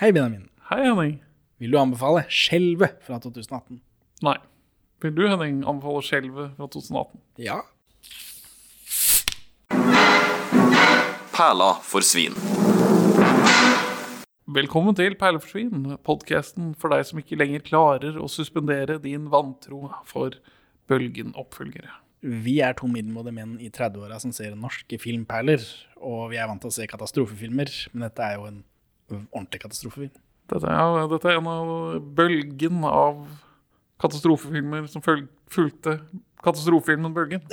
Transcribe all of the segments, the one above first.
Hei, Benjamin. Hei, Henning. Vil du anbefale 'Skjelvet' fra 2018? Nei. Vil du, Henning, anbefale 'Skjelvet' fra 2018? Ja. Perla for svin. Velkommen til Perle for svin, podkasten for deg som ikke lenger klarer å suspendere din vantro for Bølgen-oppfølgere. Vi er to middelmådige menn i 30-åra som ser norske filmperler. Og vi er vant til å se katastrofefilmer, men dette er jo en ordentlig katastrofefilm. Dette er, dette er en av bølgen av katastrofefilmer som fulgte katastrofefilmen Bølgen.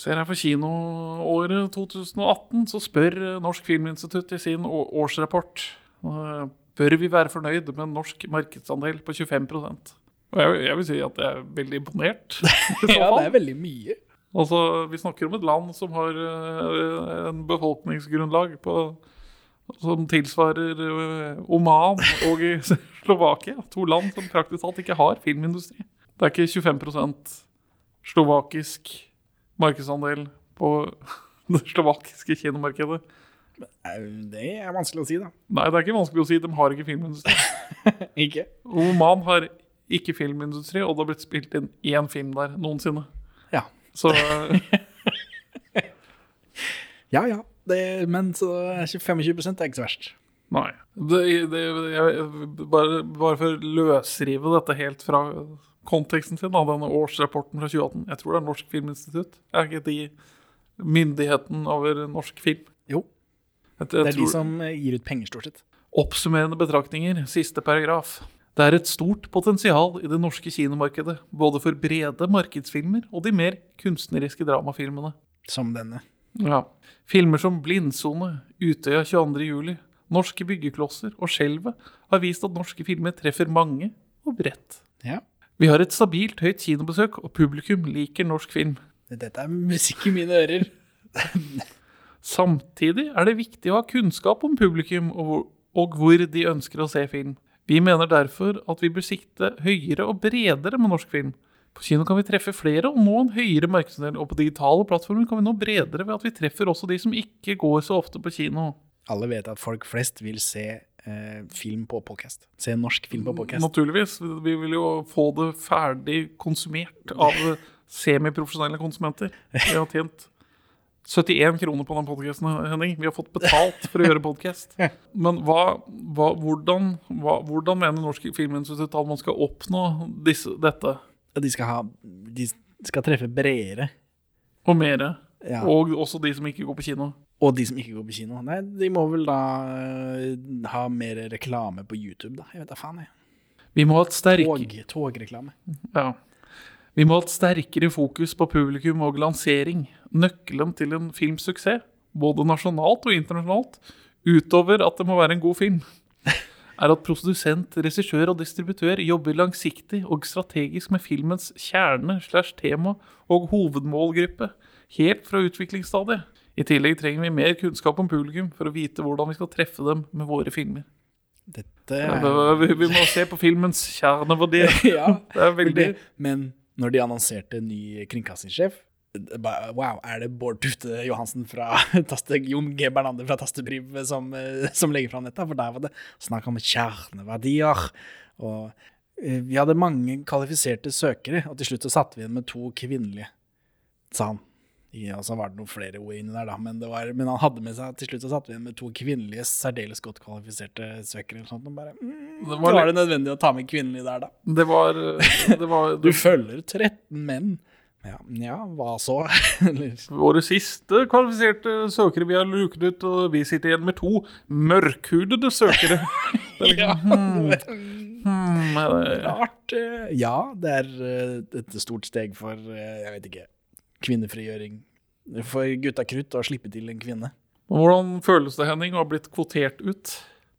Ser jeg for kinoåret 2018, så spør Norsk Filminstitutt i sin årsrapport eh, Bør vi være fornøyd med en norsk markedsandel på 25 Og jeg, jeg vil si at jeg er veldig imponert. ja, det er veldig mye. Altså, Vi snakker om et land som har eh, en befolkningsgrunnlag på, som tilsvarer eh, Oman og Slovakia. To land som praktisk talt ikke har filmindustri. Det er ikke 25% slovakisk markedsandel på det slovakiske kinomarkedet. Det er vanskelig å si, da. Nei, det er ikke vanskelig å si. De har ikke filmindustri. Ikke? Oman har ikke filmindustri, og det har blitt spilt inn én film der noensinne. Ja. Så eh, Ja ja. Det, men så er ikke 25 det er ikke så verst. Nei. Det, det, jeg, bare, bare for å løsrive dette helt fra konteksten sin, da, denne årsrapporten fra 2018 Jeg tror det er Norsk Filminstitutt. Er ikke de myndigheten over norsk film? Jo. Jeg, Det er de som eh, gir ut penger, stort sett. Oppsummerende betraktninger, siste paragraf. Det er et stort potensial i det norske kinomarkedet, både for brede markedsfilmer og de mer kunstneriske dramafilmene. Som denne. Ja. Filmer som Blindsone, Utøya 22. juli, Norske byggeklosser og Skjelvet har vist at norske filmer treffer mange og bredt. Ja. Vi har et stabilt høyt kinobesøk, og publikum liker norsk film. Dette er musikk i mine ører. Samtidig er det viktig å ha kunnskap om publikum og hvor, og hvor de ønsker å se film. Vi mener derfor at vi bør sikte høyere og bredere med norsk film. På kino kan vi treffe flere og nå en høyere markedsandel, og på digitale plattformer kan vi nå bredere ved at vi treffer også de som ikke går så ofte på kino. Alle vet at folk flest vil se eh, film på podcast. Se norsk film på podcast. Naturligvis. Vi vil jo få det ferdig konsumert av semiprofesjonelle konsumenter. Vi har tjent 71 kroner på den podkasten, Henning. Vi har fått betalt for å gjøre podkast. Men hva, hva, hvordan, hva, hvordan mener Norsk Filminstitutt at man skal oppnå disse, dette De skal, ha, de skal treffe bredere. og mere? Ja. Og også de som ikke går på kino. Og de som ikke går på kino. Nei, de må vel da eh, ha mer reklame på YouTube, da. Jeg vet da faen, jeg. Vi må ha et sterk... Tog, togreklame. Ja. Vi må ha et sterkere fokus på publikum og lansering. Nøkkelen til en filmsuksess, både nasjonalt og internasjonalt, utover at det må være en god film, er at produsent, regissør og distributør jobber langsiktig og strategisk med filmens kjerne slash tema og hovedmålgruppe, helt fra utviklingsstadiet. I tillegg trenger vi mer kunnskap om publikum for å vite hvordan vi skal treffe dem med våre filmer. Dette er... vi må se på filmens kjerneverdi. Ja, Det er veldig. Men når de annonserte ny kringkastingssjef Wow, er det Bård Tufte Johansen fra Taste, Jon G. Bernander fra Tastepriv som, eh, som legger fram dette? For der var det snakk om kjerneverdier. Og eh, vi hadde mange kvalifiserte søkere, og til slutt så satte vi igjen med to kvinnelige, sa han. Ja, så var det noen flere ord inni der, da, men, det var, men han hadde med seg til slutt så satte vi igjen med to kvinnelige, særdeles godt kvalifiserte søkere. eller sånt, og bare, mm, Det var var, det nødvendig å ta med kvinnelige der, da? Det var, det var Du følger 13 menn. Ja, ja hva så? Våre siste kvalifiserte søkere vi har luket ut, og vi sitter igjen med to mørkhudede søkere. Det er liksom, hmm, hmm, eh, rart. eh, Ja, det er eh, et stort steg for, eh, jeg vet ikke, kvinnefrigjøring. For gutta krutt å slippe til en kvinne. Hvordan føles det, Henning, å ha blitt kvotert ut?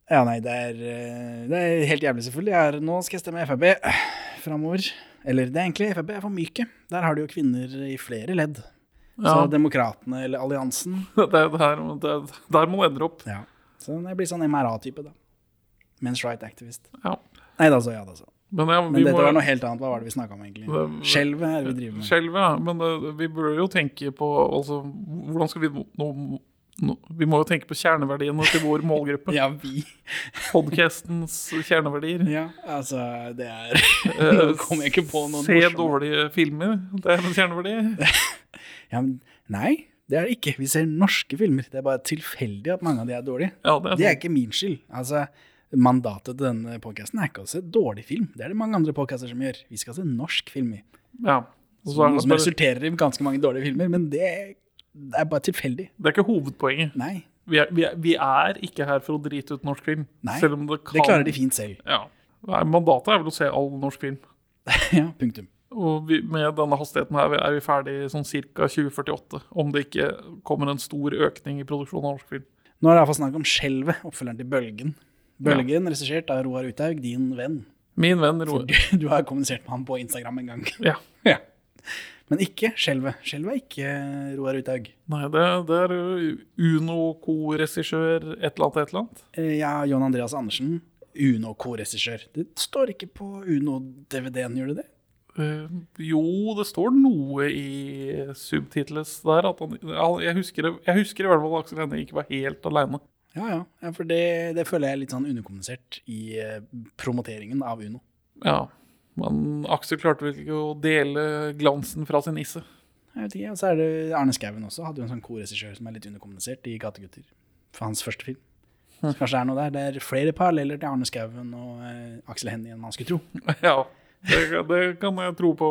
Ja, nei, det er, eh, det er helt jævlig, selvfølgelig. Er, nå skal jeg stemme Frp framover. Eller det er egentlig Frp er for myke. Der har de jo kvinner i flere ledd. Så Ja, Demokratene eller Alliansen det er der, det Der der du endre opp. Ja. Så jeg blir sånn MRA-type, da. Men's right activist. Ja. Nei da, så. Ja da, så. Men, ja, Men dette må- var noe helt annet. Hva var det vi snakka om, egentlig? Det- Skjelvet er det vi driver med. Skjelvet, ja. Men uh, vi bør jo tenke på altså, hvordan skal vi nå no, Vi må jo tenke på kjerneverdiene til vår målgruppe. Ja, vi. Podcastens kjerneverdier. Ja, altså, det er Nå kom jeg ikke på noen Se morsomme- dårlige filmer. Det er en kjerneverdi. Ja, men nei, det er det ikke. Vi ser norske filmer. Det er bare tilfeldig at mange av de er dårlige. Ja, det er Det er ikke min skyld. Altså, Mandatet til denne podkasten er ikke å se dårlig film. Det er det mange andre podkaster som gjør. Vi skal se norsk film i. Ja. Noe som bare, resulterer i ganske mange dårlige filmer, men det det er bare tilfeldig. det er ikke hovedpoenget. Nei, Vi er, vi, er, vi er ikke her for å drite ut norsk film. Nei, selv om det kan det klarer de fint selv. Ja. Nei, Mandatet er vel å se all norsk film. ja, punktum. Og vi, med denne hastigheten her er vi ferdig sånn ca. 2048. Om det ikke kommer en stor økning i produksjonen av norsk film. Nå er det iallfall snakk om Skjelvet, oppfølgeren til Bølgen. Bølgen, regissert av Roar Uthaug, din venn. Min venn Roar Du, du har kommunisert med ham på Instagram en gang. Ja. ja. Men ikke Skjelvet. Skjelvet er ikke Roar Uthaug. Nei, det, det er Uno co-regissør et eller annet et eller annet. Eh, Ja, John Andreas Andersen, Uno co-regissør. Det står ikke på Uno-DVD-en, gjør det det? Uh, jo, det står noe i subtitles der. At han, jeg, husker, det- jeg husker i hvert fall at Aksel Hennie ikke var helt aleine. Ja, ja. ja for det, det føler jeg er litt sånn underkommunisert i eh, promoteringen av Uno. Ja. Men Aksel klarte vel ikke å dele glansen fra sin nisse. Jeg vet ikke, Og så er det Arne Skouen også, hadde jo en sånn co-regissør som er litt underkommunisert i Gategutter. For hans første film. Så kanskje det er noe der. Det er flere paralleller til Arne Skouen og eh, Aksel Hennie enn man skulle tro. Ja, det, det kan jeg tro på.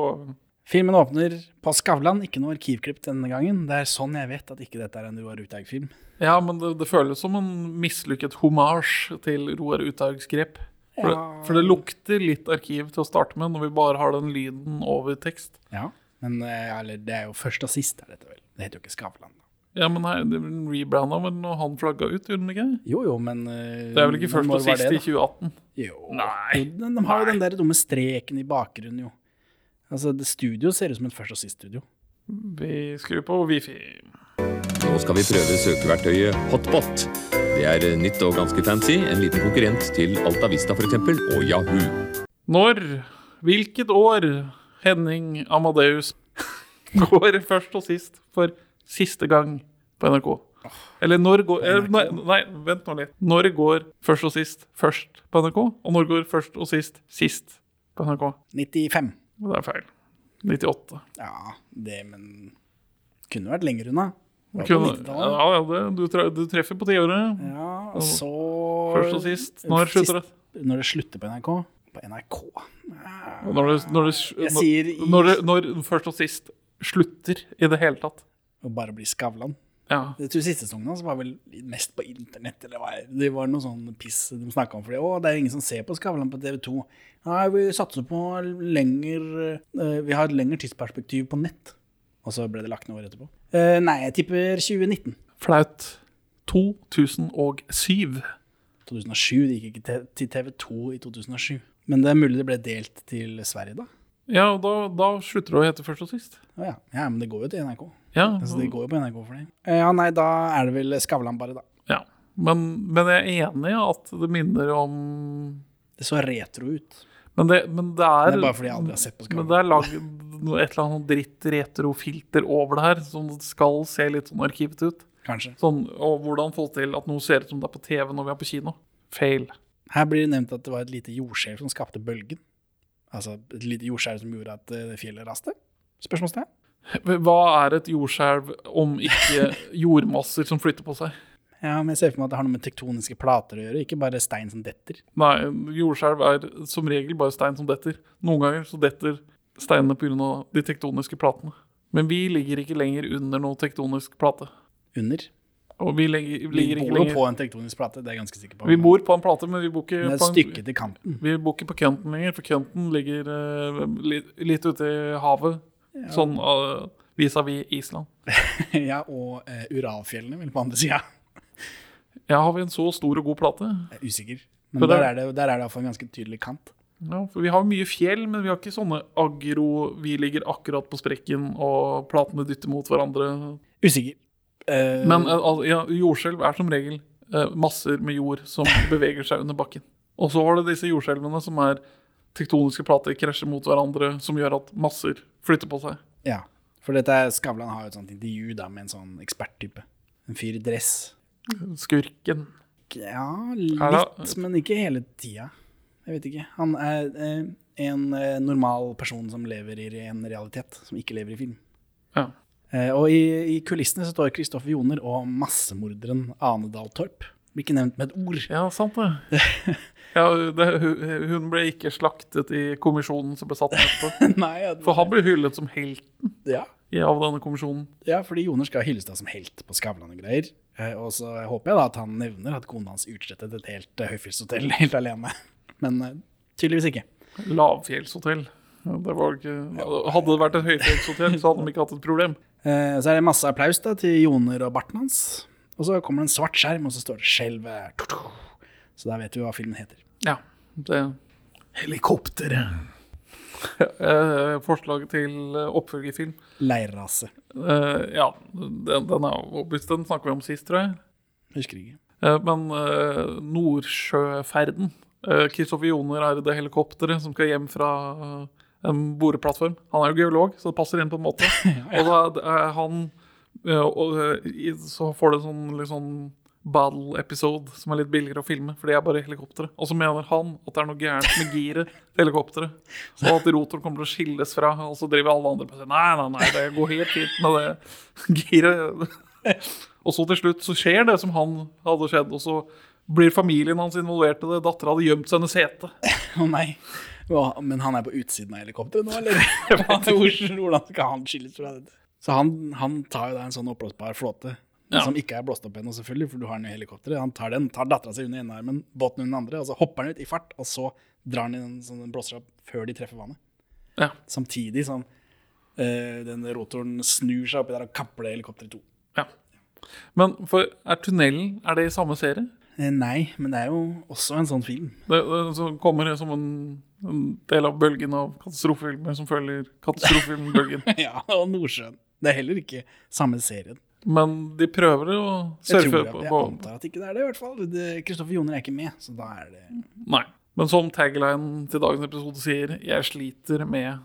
Filmen åpner på Skavlan, ikke noe arkivklipp denne gangen. Det er sånn jeg vet at ikke dette er en Roar Uthaug-film. Ja, men det, det føles som en mislykket hommage til Roar Uthaugs grep. For, det, for det lukter litt arkiv til å starte med, når vi bare har den lyden over tekst. Ja, men eh, eller, det er jo først og sist her, dette vel. Det heter jo ikke Skavlan. Ja, men her, det rebranda vel når han flagga ut, gjorde den ikke? Jo jo, men uh, Det er vel ikke først og sist i 2018? Jo. Nei. De, de har jo den der dumme streken i bakgrunnen, jo. Altså, det Studio ser ut som et først og sist-studio. Vi skrur på Wifi. Nå skal vi prøve søkeverktøyet Hotbot. Det er eh, nytt og ganske fancy, en liten konkurrent til Altavista f.eks. og Yahoo. Når, hvilket år, Henning Amadeus går først og sist for siste gang på NRK? Eller når går eh, nei, nei, vent nå litt. Når går først og sist først på NRK? Og når går først og sist sist på NRK? 95. Det er feil. 98. Ja, det, men Kunne vært lenger unna. Kunne, ja, ja, det, du, tre, du treffer på tiåret. Ja, og så Først og sist. Når slutter det? Når det slutter på NRK? På NRK Når det, når det, sier i- når når først og sist slutter i det hele tatt. Og bare bli Skavlan. Ja. Jeg tror siste sesongen hans var vel mest på internett. Eller hva. Det var noe sånn piss de snakka om. Fordi, å, det er ingen som ser på Skavlan på TV2. Nei, vi satser på lenger eh, Vi har et lengre tidsperspektiv på nett. Og så ble det lagt ned året etterpå. Eh, nei, jeg tipper 2019. Flaut. 2007. 2007. Det gikk ikke til- til TV2 i 2007. Men det er mulig det ble delt til Sverige, da. Ja, og da, da slutter det å hete først og sist. Å ja. ja, men det går jo til NRK. Ja, Altså, det går jo på NRK for det. Uh, Ja, nei, da er det vel Skavlan bare, da. ja. Men, men jeg er enig i at det minner om Det så retro ut. Men det, men det er Det er bare fordi jeg aldri har sett på Men Skavlan. det er noe- et eller annet dritt retrofilter over det her, som skal se litt sånn arkivet ut. Kanskje. Sånn, og hvordan få til at noe ser ut som det er på TV når vi er på kino. Fail. Her blir det nevnt at det var et lite jordskjelv som skapte bølgen. Altså et lite jordskjelv som gjorde at eh, fjellet raste? Spørsmålstegn? Hva er et jordskjelv om ikke jordmasser som flytter på seg? Ja, men jeg ser for meg at det har noe med tektoniske plater å gjøre, ikke bare stein som detter. Nei, jordskjelv er som regel bare stein som detter. Noen ganger så detter steinene pga. de tektoniske platene. Men vi ligger ikke lenger under noen tektonisk plate. Under. Og vi legger, Vi ligger vi bor jo lenger på en tektonisk plate, det er jeg ganske sikker på. Vi bor på en plate, men vi bor ikke på en, til kanten. Vi bor ikke på kønten lenger, for kønten ligger uh, litt, litt ute i havet. Sånn uh, vis-à-vis Island. ja, og uh, Uralfjellene, vil på andre sida. Ja, har vi en så stor og god plate? Er usikker. Men der er det, der er det iallfall en ganske tydelig kant. Ja, for vi har mye fjell, men vi har ikke sånne agro Vi ligger akkurat på sprekken, og platene dytter mot hverandre. Usikker. Uh... Men altså, ja, jordskjelv er som regel uh, masser med jord som beveger seg under bakken. Og så har du disse jordskjelvene som er tektoniske plater krasjer mot hverandre, som gjør at masser flytter på seg. Ja, for dette Skavlan har jo et sånt intervju da med en sånn eksperttype. En fyr i dress. Skurken. Ja, litt, men ikke hele tida. Jeg vet ikke. Han er eh, en eh, normal person som lever i en realitet, som ikke lever i film. Ja. Eh, og i, i kulissene så står Kristoffer Joner og massemorderen Ane Dahl Torp. Blir ikke nevnt med et ord. Ja, sant det. Ja, det, hun ble ikke slaktet i kommisjonen som ble satt etterpå. Nei, ja, For han ble hyllet som helten ja. av denne kommisjonen. ja, fordi Joner skal hylles da som helt på Skavlan og greier. Eh, og så håper jeg da at han nevner at kona hans utslettet et helt høyfjellshotell helt alene. Men eh, tydeligvis ikke. Lavfjellshotell. Det var ikke, hadde det vært et høyfjellshotell, så hadde de ikke hatt et problem. Eh, Så er det masse applaus da til Joner og barten hans. Og så kommer det en svart skjerm, og så står det 'Skjelvet'. Så da vet vi hva filmen heter. Ja, det Helikopteret. eh, Forslaget til eh, oppfølgerfilm. Leirrase. Eh, ja, den, den er obvious. Den snakker vi om sist, tror jeg. Husker ikke. Eh, men Nordsjøferden Kristoffer Joner er i det helikopteret som skal hjem fra eh, en boreplattform. Han er jo geolog, så det passer inn på en måte. Og da er han eh, og, eh, Så får det sånn liksom, sånn battle-episode som er litt billigere å filme, for det er bare helikopteret. Og så mener han at det er noe gærent med giret til helikopteret. Og at rotoren kommer til å skilles fra, og så driver alle andre på og sier nei, nei, nei, det går helt fint med det giret. Og så til slutt så skjer det som han hadde skjedd, og så blir familien hans involvert i det. Dattera hadde gjemt seg under setet. Å nei. Ja, Men han er på utsiden av helikopteret nå, eller? Hvor- Hvordan skal han skilles fra dette? Så han, han tar jo da en sånn oppblåsbar flåte, Ja. som ikke er blåst opp ennå, selvfølgelig, for du har den i helikopteret. Han tar den, tar dattera si under ene armen, båten under den andre, og så hopper han ut i fart, og så drar han i den sånn den blåser opp før de treffer vannet. Ja. Samtidig som eh, den rotoren snur seg oppi der og kapper det helikopteret i to. ja. Men for, er tunnelen er det i samme serie? Eh, nei, men det er jo også en sånn film. Det, det kommer det som en, en del av bølgen av katastrofefilmer som følger katastrofefilmbølgen. Ja, og Nordsjøen. Det er heller ikke samme serien. Men de prøver å surfe på, jeg, antar at ikke det er det, i hvert fall. Kristoffer Joner er ikke med, så da er det Nei. Men som tagline til dagens episode sier, jeg sliter med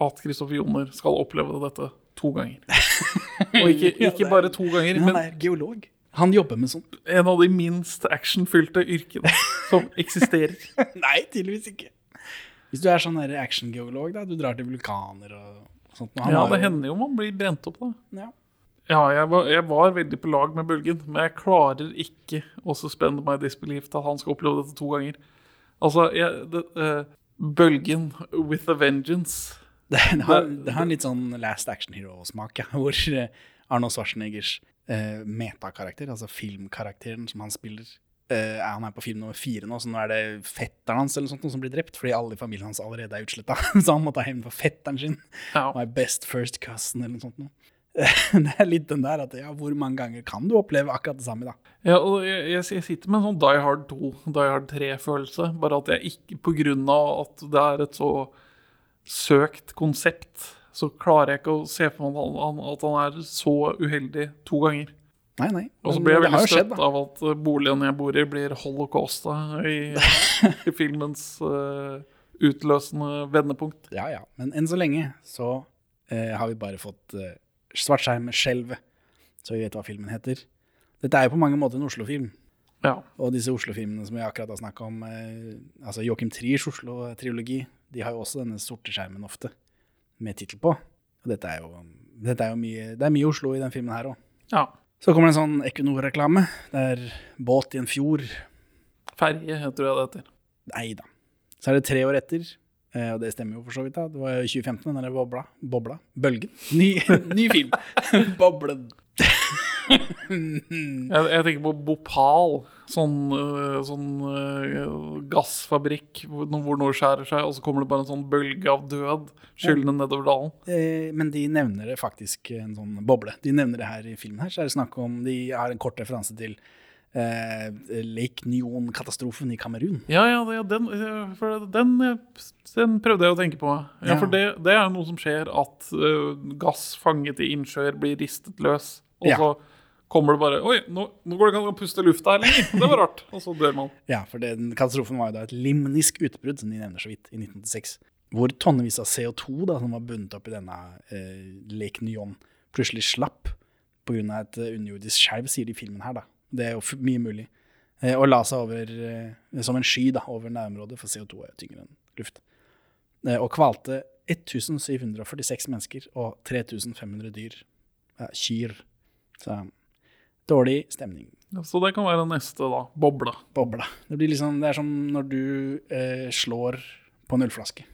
at Kristoffer Joner skal oppleve dette to ganger. Og ikke, ikke bare to ganger, Men han er geolog. Han jobber med sånt. en av de minst actionfylte yrkene som eksisterer. Nei, tydeligvis ikke. Hvis du er sånn actiongeolog, da, du drar til vulkaner og sånt. og Ja, det jo- hender jo man blir brent opp, da. Ja. Ja, jeg var, jeg var veldig på lag med Bølgen, men jeg klarer ikke å suspende my disbelief til at han skal oppleve dette to ganger. Altså, jeg, det, uh, Bølgen with a vengeance. Det, det, har, det har en litt sånn Last Action Hero-smak, ja, hvor eh, Arnold Schwarzeneggers eh, metakarakter, altså filmkarakteren som han spiller eh, Han er på film nummer fire nå, så nå er det fetteren hans eller sånt som blir drept, fordi alle i familien hans allerede er utsletta. så han må ta hevn for fetteren sin. Ja. My best first cousin eller noe sånt noe. det er litt den der at ja, hvor mange ganger kan du oppleve akkurat det samme, da? Ja, og jeg, jeg, jeg sitter med en sånn Die Hard 2, Die Hard 3-følelse. Bare at jeg ikke, på grunn av at det er et så søkt konsept, så klarer jeg ikke å se for meg at han, at han er så uheldig to ganger. Nei, nei. Og så blir jeg veldig støtt av at eh, boligen jeg bor i, blir holocausta i, i filmens uh, utløsende vendepunkt. Ja, ja. Men enn så lenge så uh, har vi bare fått uh, svart skjerm med skjelvet, så vi vet hva filmen heter. Dette er jo på mange måter en Oslo-film. Ja. Og disse Oslo-filmene som vi akkurat har snakka om, uh, altså Joachim Triers Oslo-triologi, de har jo også denne sorte skjermen ofte, med tittel på. Og dette er jo, dette er jo mye, det er mye Oslo i den filmen her òg. ja. Så kommer det en sånn Equinor-reklame. Det er båt i en fjord. Ferje, tror jeg det heter. Nei da. Så er det tre år etter, eh, og det stemmer jo for så vidt. da. Det var 2015, den der bobla. Bobla? Bølgen. Ny, ny film. Boblen. Jeg, jeg tenker på Bhopal, sånn, øh, sånn øh, gassfabrikk hvor, noe skjærer seg, og så kommer det bare en sånn bølge av død skyllende nedover dalen. Eh, men de nevner det faktisk en sånn boble. De nevner det her i filmen her, så er det snakk om De har en kort referanse til eh, Lake Nyon-katastrofen i Kamerun. Ja, ja, ja den, den, den prøvde jeg å tenke på. Ja, Ja. For det, det er noe som skjer, at øh, gass fanget i innsjøer blir ristet løs, og Ja. Kommer det bare Oi, nå, nå går det ikke an å puste lufta her lenger. Det var rart. Og så dør man. Ja, for den katastrofen var jo da et limnisk utbrudd, som de nevner så vidt, i 1986. Hvor tonnevis av CO2 da, som var bundet opp i denne eh, Lake Nyon, plutselig slapp pga. et eh, underjordisk skjelv, sier de i filmen her. da. Det er jo mye mulig. Eh, og la seg over eh, som en sky da, over nærområdet, for CO2 er jo tyngre enn luft. Eh, og kvalte 1746 mennesker og 3500 dyr. Ja, kyr. Så dårlig stemning. Så det kan være neste, da. Bobla. Bobla. Det, blir liksom, det er som når du eh, slår på en ølflaske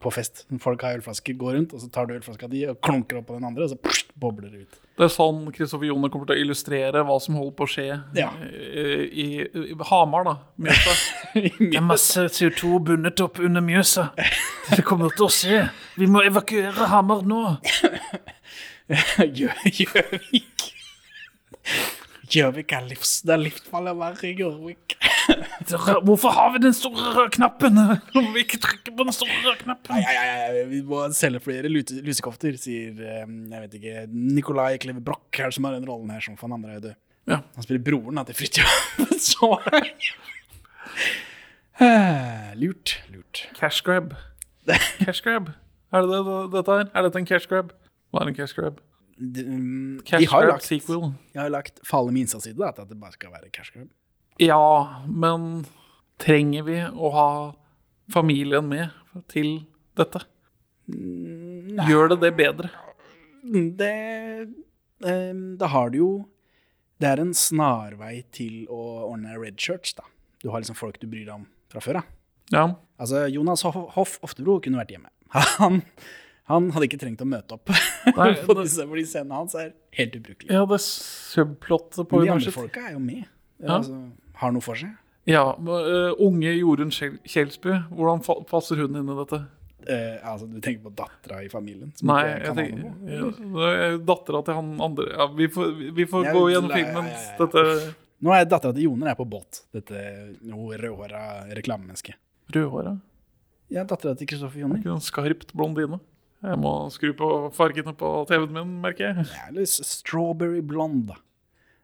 på fest. Folk har ølflasker, går rundt, og så tar du ølflaska di og klunker opp på den andre, og så pst, bobler det ut. Det er sånn Kristoffer Joner kommer til å illustrere hva som holder på å skje Ja. i, i, i Hamar, da. Mjøsa. Det er masse CO2 bundet opp under Mjøsa. Vi kommer til å se. Vi må evakuere Hamar nå. Gjør Gjøvik. Gjøvik er livs... Det er livsfarlig å være i Gjøvik. Hvorfor har vi den store røde knappen? Om vi ikke trykker på den store røde knappen? Nei, nei, nei, vi må selge flere lute, lusekofter, sier eh, jeg vet ikke, Nikolai Kleve Broch er det som har den rollen her, som faen andre er død. Ja. Han spiller broren da, til Fridtjof. Eh, Lurt, lurt. Cash grab. Cash grab. Er det det dette her? Er dette en cash grab? Hva er en cash grab? De, mm, de Cash grab sequel. de har lagt Falle min innsatsside da, til at det bare skal være cash grab. Ja, men trenger vi å ha familien med til dette? Gjør det det bedre? Det eh, Da har du jo Det er en snarvei til å ordne red shirts, da. Du har liksom folk du bryr deg om fra før av. Ja. Altså, Jonas Hoff Oftebro kunne vært hjemme. Han, han hadde ikke trengt å møte opp Nei, det- disse, fordi scenene hans er helt ubrukelige. ja, det subplottet på Men de andre folka er jo med. Ja. Altså, har noe for seg. Ja, men, uh, unge Jorunn Kjelsby, hvordan passer hun inn i dette? Uh, altså, du tenker på dattera i familien? som Nei, jeg tenker ja, er dattera til han andre ja, Vi får, vi får gå gjennom filmen. ja, ja. Dette Nå er dattera til Joner er på båt. Dette rødhåra reklamemennesket. rødhåra. Ja, dattera til Kristoffer Joner. Skarpt blondine. Jeg må skru på fargene på TV-en min, merker jeg. Ja, eller Strawberry Blonde.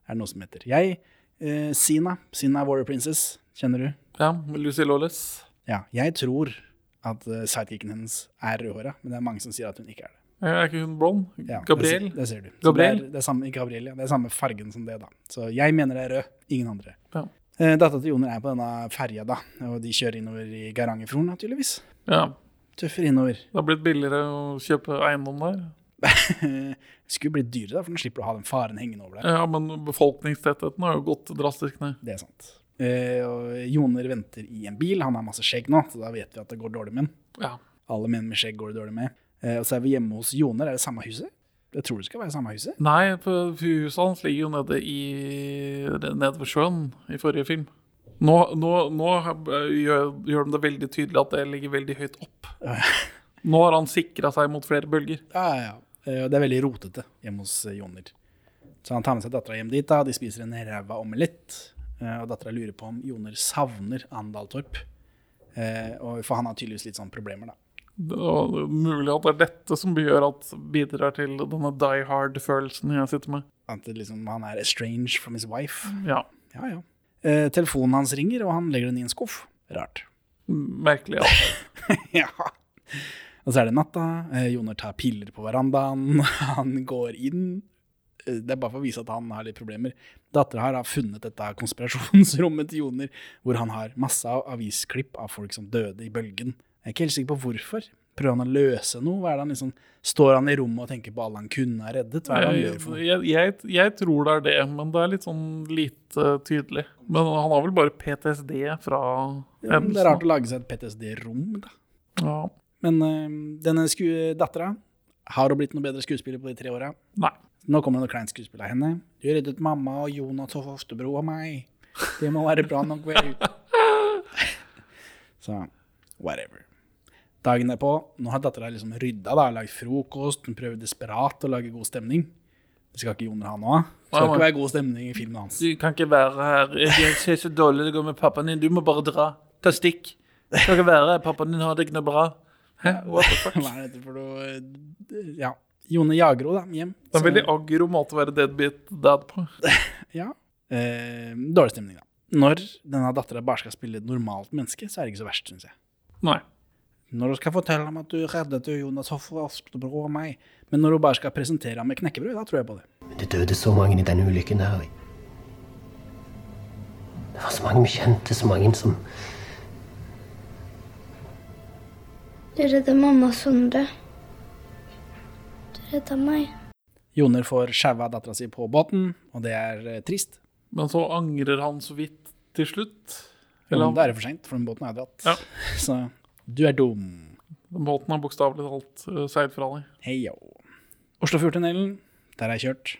Er det noe som heter. Jeg, eh, Sina, Sina Warrior Princess, kjenner du? Ja, Lucy Lawless. Ja, jeg tror at uh, sidekicken hennes er rødhåra, men det er mange som sier at hun ikke er det. Er ikke hun blond? Ja, Gabriel? Det, det ser du. Gabriel? Det er, det er samme, Gabriel, ja. Det er samme fargen som det, da. Så jeg mener det er rød, ingen andre. Ja. Eh, Dattera til Joner er på denne ferja, da, og de kjører innover i Garangerfjorden, naturligvis. Ja. Tøffer innover. Det har blitt billigere å kjøpe eiendom der. det Skulle blitt dyrere, da, for nå slipper du å ha den faren hengende over deg. Ja, men befolkningstettheten har jo gått drastisk ned. Det er sant. Eh, og Joner venter i en bil. Han har masse skjegg nå, så da vet vi at det går dårlig med han. Ja. Alle menn med skjegg går det dårlig med. Eh, og så er vi hjemme hos Joner. Er det samme huset? Jeg tror det skal være samme huset. Nei, for huset hans ligger jo nede, i, nede ved sjøen i forrige film. Nå, nå, nå gjør, gjør de det veldig tydelig at det ligger veldig høyt opp. Nå har han sikra seg mot flere bølger. Ja, ja. Eh, det er veldig rotete hjemme hos eh, Joner. Så han tar med seg dattera hjem dit. da, De spiser en ræva omelett. Eh, og dattera lurer på om Joner savner Andaltorp. Torp. og for han har tydeligvis litt sånne problemer, da. Det er mulig at det er dette som gjør at bidrar til denne die hard-følelsen jeg sitter med. At liksom, han er estranged from his wife. Ja, Ja, ja. Eh, telefonen hans ringer, og han legger den i en skuff. Rart. merkelig. Ja. ja. Og så er det natta. Eh, Joner tar piller på verandaen. Han går inn. Eh, Det er bare for å vise at han har litt problemer. Dattera har funnet dette konspirasjonsrommet til Joner, hvor han har masse av avisklipp av folk som døde i bølgen. Jeg er ikke helt sikker på hvorfor. Prøver han å løse noe? Hva er det han liksom, står han i rommet og tenker på alle han kunne ha reddet? Hva er det han gjør for noe? Jeg, jeg, jeg tror det er det, men det er litt sånn lite tydelig. Men han har vel bare PTSD fra Ja, men det er rart å lage seg et PTSD-rom, da. Ja. Men øh, denne dattera har hun blitt noe bedre skuespiller på de tre åra. Nei. Nå kommer det noe kleint skuespill av henne. Du reddet mamma og Jonas og Hoftebro og meg. Det må være bra nok? Så whatever. Dagen derpå, nå har dattera liksom rydda, da, lagd frokost, hun prøver desperat å lage god stemning. Det skal ikke Joner ha av. Det skal ikke være god stemning i filmen hans. Du kan ikke være her. Jeg ser så dårlig det går med pappaen din. Du må bare dra. Ta stikk. Du kan ikke være her. Pappaen din har det ikke noe bra. Hæ? What the fuck? Hva er dette for noe Ja. Jone henne da, hjem. Det er en veldig aggro måte å være deadbeat dad på. Ja. Eh, dårlig stemning, da. Når denne dattera bare skal spille et normalt menneske, så er det ikke så verst, syns jeg. Nei. Når du skal fortelle ham at du reddet Jonas Hoffer Aspebro og meg. Men når du bare skal presentere ham med knekkebrød, da tror jeg på det. Men det døde så mange i denne ulykken her. Det var så mange vi kjente, så mange som Du redda mamma Sondre. Du redda meg. Joner får sjaua dattera si på båten, og det er eh, trist. Men så angrer han så vidt til slutt. Eller da er det for seint, for den båten er dratt. Ja. Så du er dum. båten har bokstavelig talt uh, seilt fra deg. Heio. Oslofjordtunnelen, der har jeg kjørt.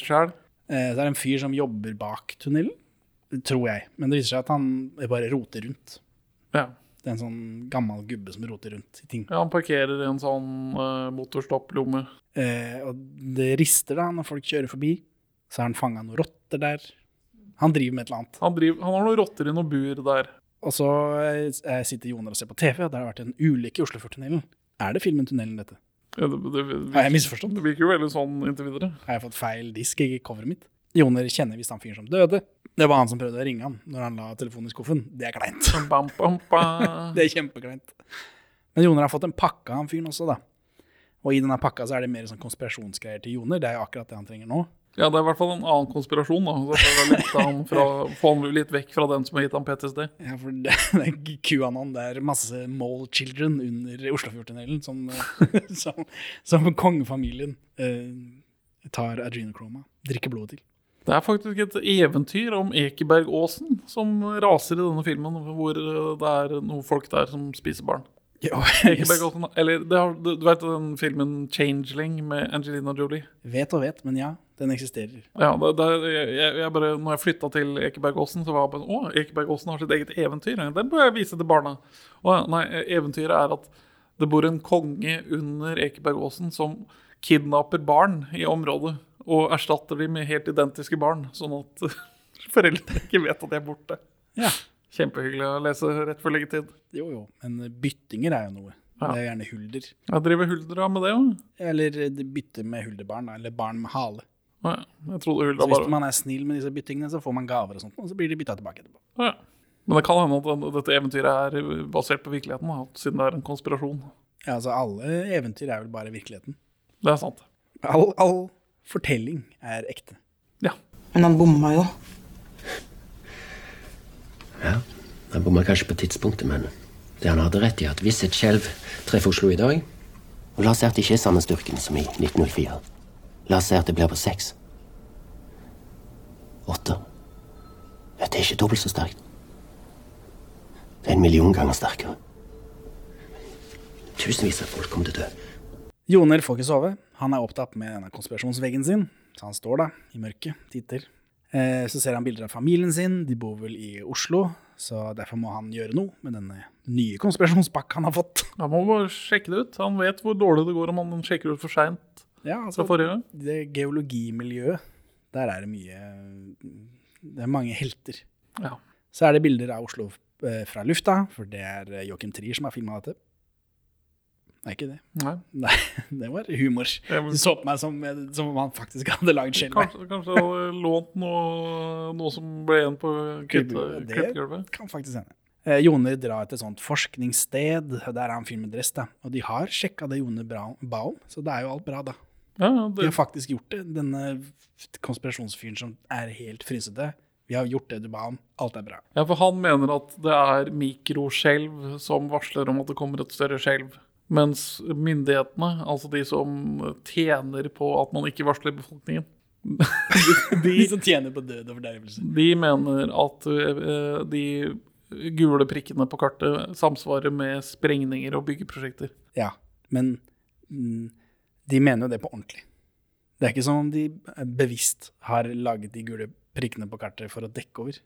Sjæl. Eh, Det er en fyr som jobber bak tunnelen, tror jeg. Men det viser seg at han bare roter rundt. Ja. Det er en sånn gammel gubbe som roter rundt i ting. ja. Han parkerer i en sånn uh, motorstopplomme. Eh, og det rister da når folk kjører forbi. Så har han fanga noen rotter der. Han driver med et eller annet. Han, driver, han har noen rotter i noe bur der. Og så eh, sitter Joner og ser på TV, og der har det vært en ulykke i Oslofjordtunnelen. Er det filmen Tunnelen, dette? Ja, det, det, det, Har jeg misforstått? Det virker jo veldig sånn inntil videre. Har jeg fått feil disk i coveret mitt? Joner kjenner visst han fyren som døde. Det var han som prøvde å ringe han når han la telefonen i skuffen. Det er kleint. Bam, bam, bam. Det er kjempekleint. Men Joner har fått en pakke av han fyren også, da. Og i denne pakka så er det mer sånn konspirasjonsgreier til Joner. Det er jo akkurat det han trenger nå. Ja, det er i hvert fall en annen konspirasjon. da. Så det er han fra, få han litt vekk fra den som har gitt ham PTSD. Ja, for det, det er QAnon. Det er masse mole children under Oslofjordtunnelen som, som, som kongefamilien eh, tar adrenochroma. Drikker blodet til. Det er faktisk et eventyr om Ekebergåsen som raser i denne filmen, hvor eh, det er noen folk der som spiser barn. Ja, yes. Eller har, du vet den filmen 'Changeling' med Angelina Jolie? Vet og vet, men ja, den eksisterer. Ja, det, det, jeg, jeg bare, når jeg flytta til Ekebergåsen, så var jeg bare Å, Ekebergåsen har sitt eget eventyr. Den bør jeg vise til barna. Og nei, eventyret er at det bor en konge under Ekebergåsen som kidnapper barn i området. Og erstatter dem med helt identiske barn, sånn at foreldre ikke vet at de er borte. Ja. Kjempehyggelig å lese rett før leggetid. Jo, jo. Men byttinger er jo noe. Ja. Det er gjerne hulder. Jeg driver hulder av med det òg. Eller bytte med hulderbarn, eller barn med hale. Jeg trodde Så bare... hvis man er snill med disse byttingene, så får man gaver og sånt, og så blir de bytta tilbake etterpå. ja. Men det kan hende at dette eventyret er basert på virkeligheten, da, siden det er en konspirasjon. Ja, altså alle eventyr er vel bare virkeligheten. Det er sant. All, all fortelling er ekte. Ja. Men han bomma jo. Ja, han bomma kanskje på tidspunktet, men det han hadde rett i, at hvis et skjelv treffer Oslo i dag Og la oss si at det ikke er samme styrken som i 1904. La oss si at det blir på seks. Åtte. Ja, det er ikke dobbelt så sterkt. Det er en million ganger sterkere. Tusenvis av folk kommer til å dø. Joner får ikke sove. Han er opptatt med denne konspirasjonsveggen sin. Så han står da i mørket, titter. Eh, så ser han bilder av familien sin. De bor vel i Oslo, så derfor må han gjøre noe med denne nye konspirasjonspakka han har fått. Han må bare sjekke det ut. Han vet hvor dårlig det går om han sjekker ut for seint Ja, fra altså, forrige gang. det geologimiljøet, der er det mye Det er mange helter. Ja. Så er det bilder av Oslo eh, fra lufta, for det er eh, Joachim Trier som har filma dette. Det er ikke det. Nei. Nei, det var humor. Du så på meg som, som om han faktisk hadde lagd selv. Kanskje, kanskje hadde lånt noe, noe som ble igjen på Klippegulvet. Det kan faktisk hende. Eh, Joner drar til et sånt forskningssted, der er han filmet dress, da. Og de har sjekka det Joner bra, ba om, så det er jo alt bra, da. Ja, det... Vi har faktisk gjort det. Denne konspirasjonsfyren som er helt frysete. Vi har gjort det du ba om. Alt er bra. ja, for han mener at det er mikroskjelv som varsler om at det kommer et større skjelv. Mens myndighetene, altså de som tjener på at man ikke varsler befolkningen, De som tjener på død og fordervelse. de mener at eh, de gule prikkene på kartet samsvarer med sprengninger og byggeprosjekter. Ja, men mm, de mener jo det på ordentlig. Det er ikke som om de bevisst har laget de gule prikkene på kartet for å dekke over.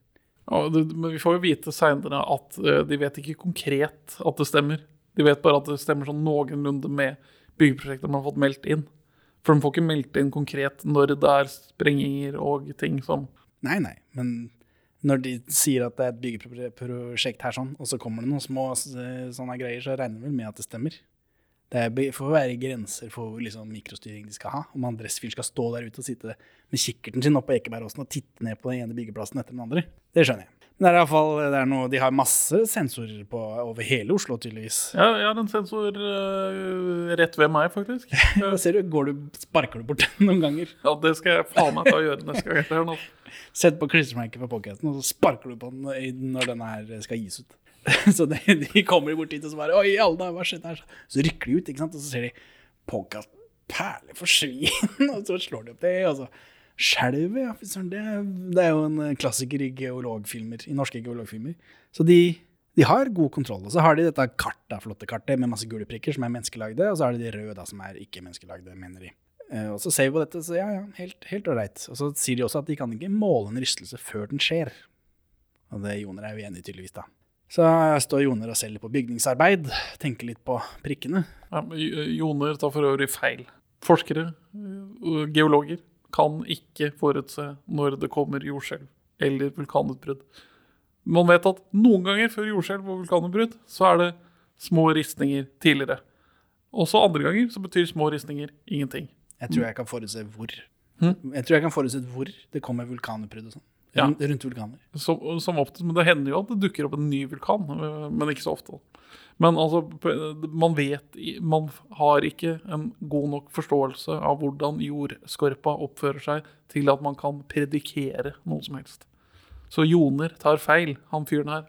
Ja, det, men vi får jo vite seinere at uh, de vet ikke konkret at det stemmer. De vet bare at det stemmer sånn noenlunde med byggeprosjekter man har fått meldt inn. For de får ikke meldt inn konkret når det er sprenginger og ting som Nei, nei, men når de sier at det er et byggeprosjekt her sånn, og så kommer det noen små eh, sånne greier, så regner vi med at det stemmer. Det får være grenser for hvor liksom, mikrostyring de skal ha. Om han dressfyren skal stå der ute og sitte med kikkerten sin oppe på Ekebergåsen og titte ned på den ene byggeplassen etter den andre. Det skjønner jeg. Men Det er i hvert fall, det er noe, De har masse sensorer på over hele Oslo, tydeligvis. Ja, jeg har en sensor uh, rett ved meg, faktisk. Da ser du, går du, Sparker du bort den noen ganger? Ja, Det skal jeg faen meg ta og gjøre neste gang. Sett på klistremerket på pocketen, og så sparker du på den når den her skal gis ut. Så de, de kommer bort hit og så bare Oi, alle hva skjedde her? Så rykker de ut, ikke sant? og så ser de podcast perler for svin, og så slår de opp det, og så Skjelvet, ja. Det, det er jo en klassiker i geologfilmer, i norske geologfilmer. Så de, de har god kontroll. Og så har de dette kartet, flotte kartet med masse gule prikker som er menneskelagde, og så har de de røde da, som er ikke menneskelagde, mener de. Eh, Og så ser vi på dette, så ja, ja, helt, helt ålreit. Og så sier de også at de kan ikke måle en rystelse før den skjer. Og det Joner er jo enig i, tydeligvis, da. Så jeg står Joner og selger på bygningsarbeid, tenker litt på prikkene. Ja, Joner tar for øvrig feil. Forskere, øh, geologer, kan ikke forutse når det kommer jordskjelv eller vulkanutbrudd. Man vet at noen ganger før jordskjelv og vulkanutbrudd så er det små ristninger tidligere. Også andre ganger så betyr små ristninger ingenting. Jeg tror jeg kan forutse hvor. Hm? Jeg tror jeg kan forutse hvor det kommer vulkanutbrudd og sånn. Ja. Rundt, vulkaner. Som, som ofte, men det hender jo at det dukker opp en ny vulkan, men ikke så ofte. Men altså, man vet Man har ikke en god nok forståelse av hvordan jordskorpa oppfører seg til at man kan predikere noe som helst. Så Joner tar feil. Han fyren her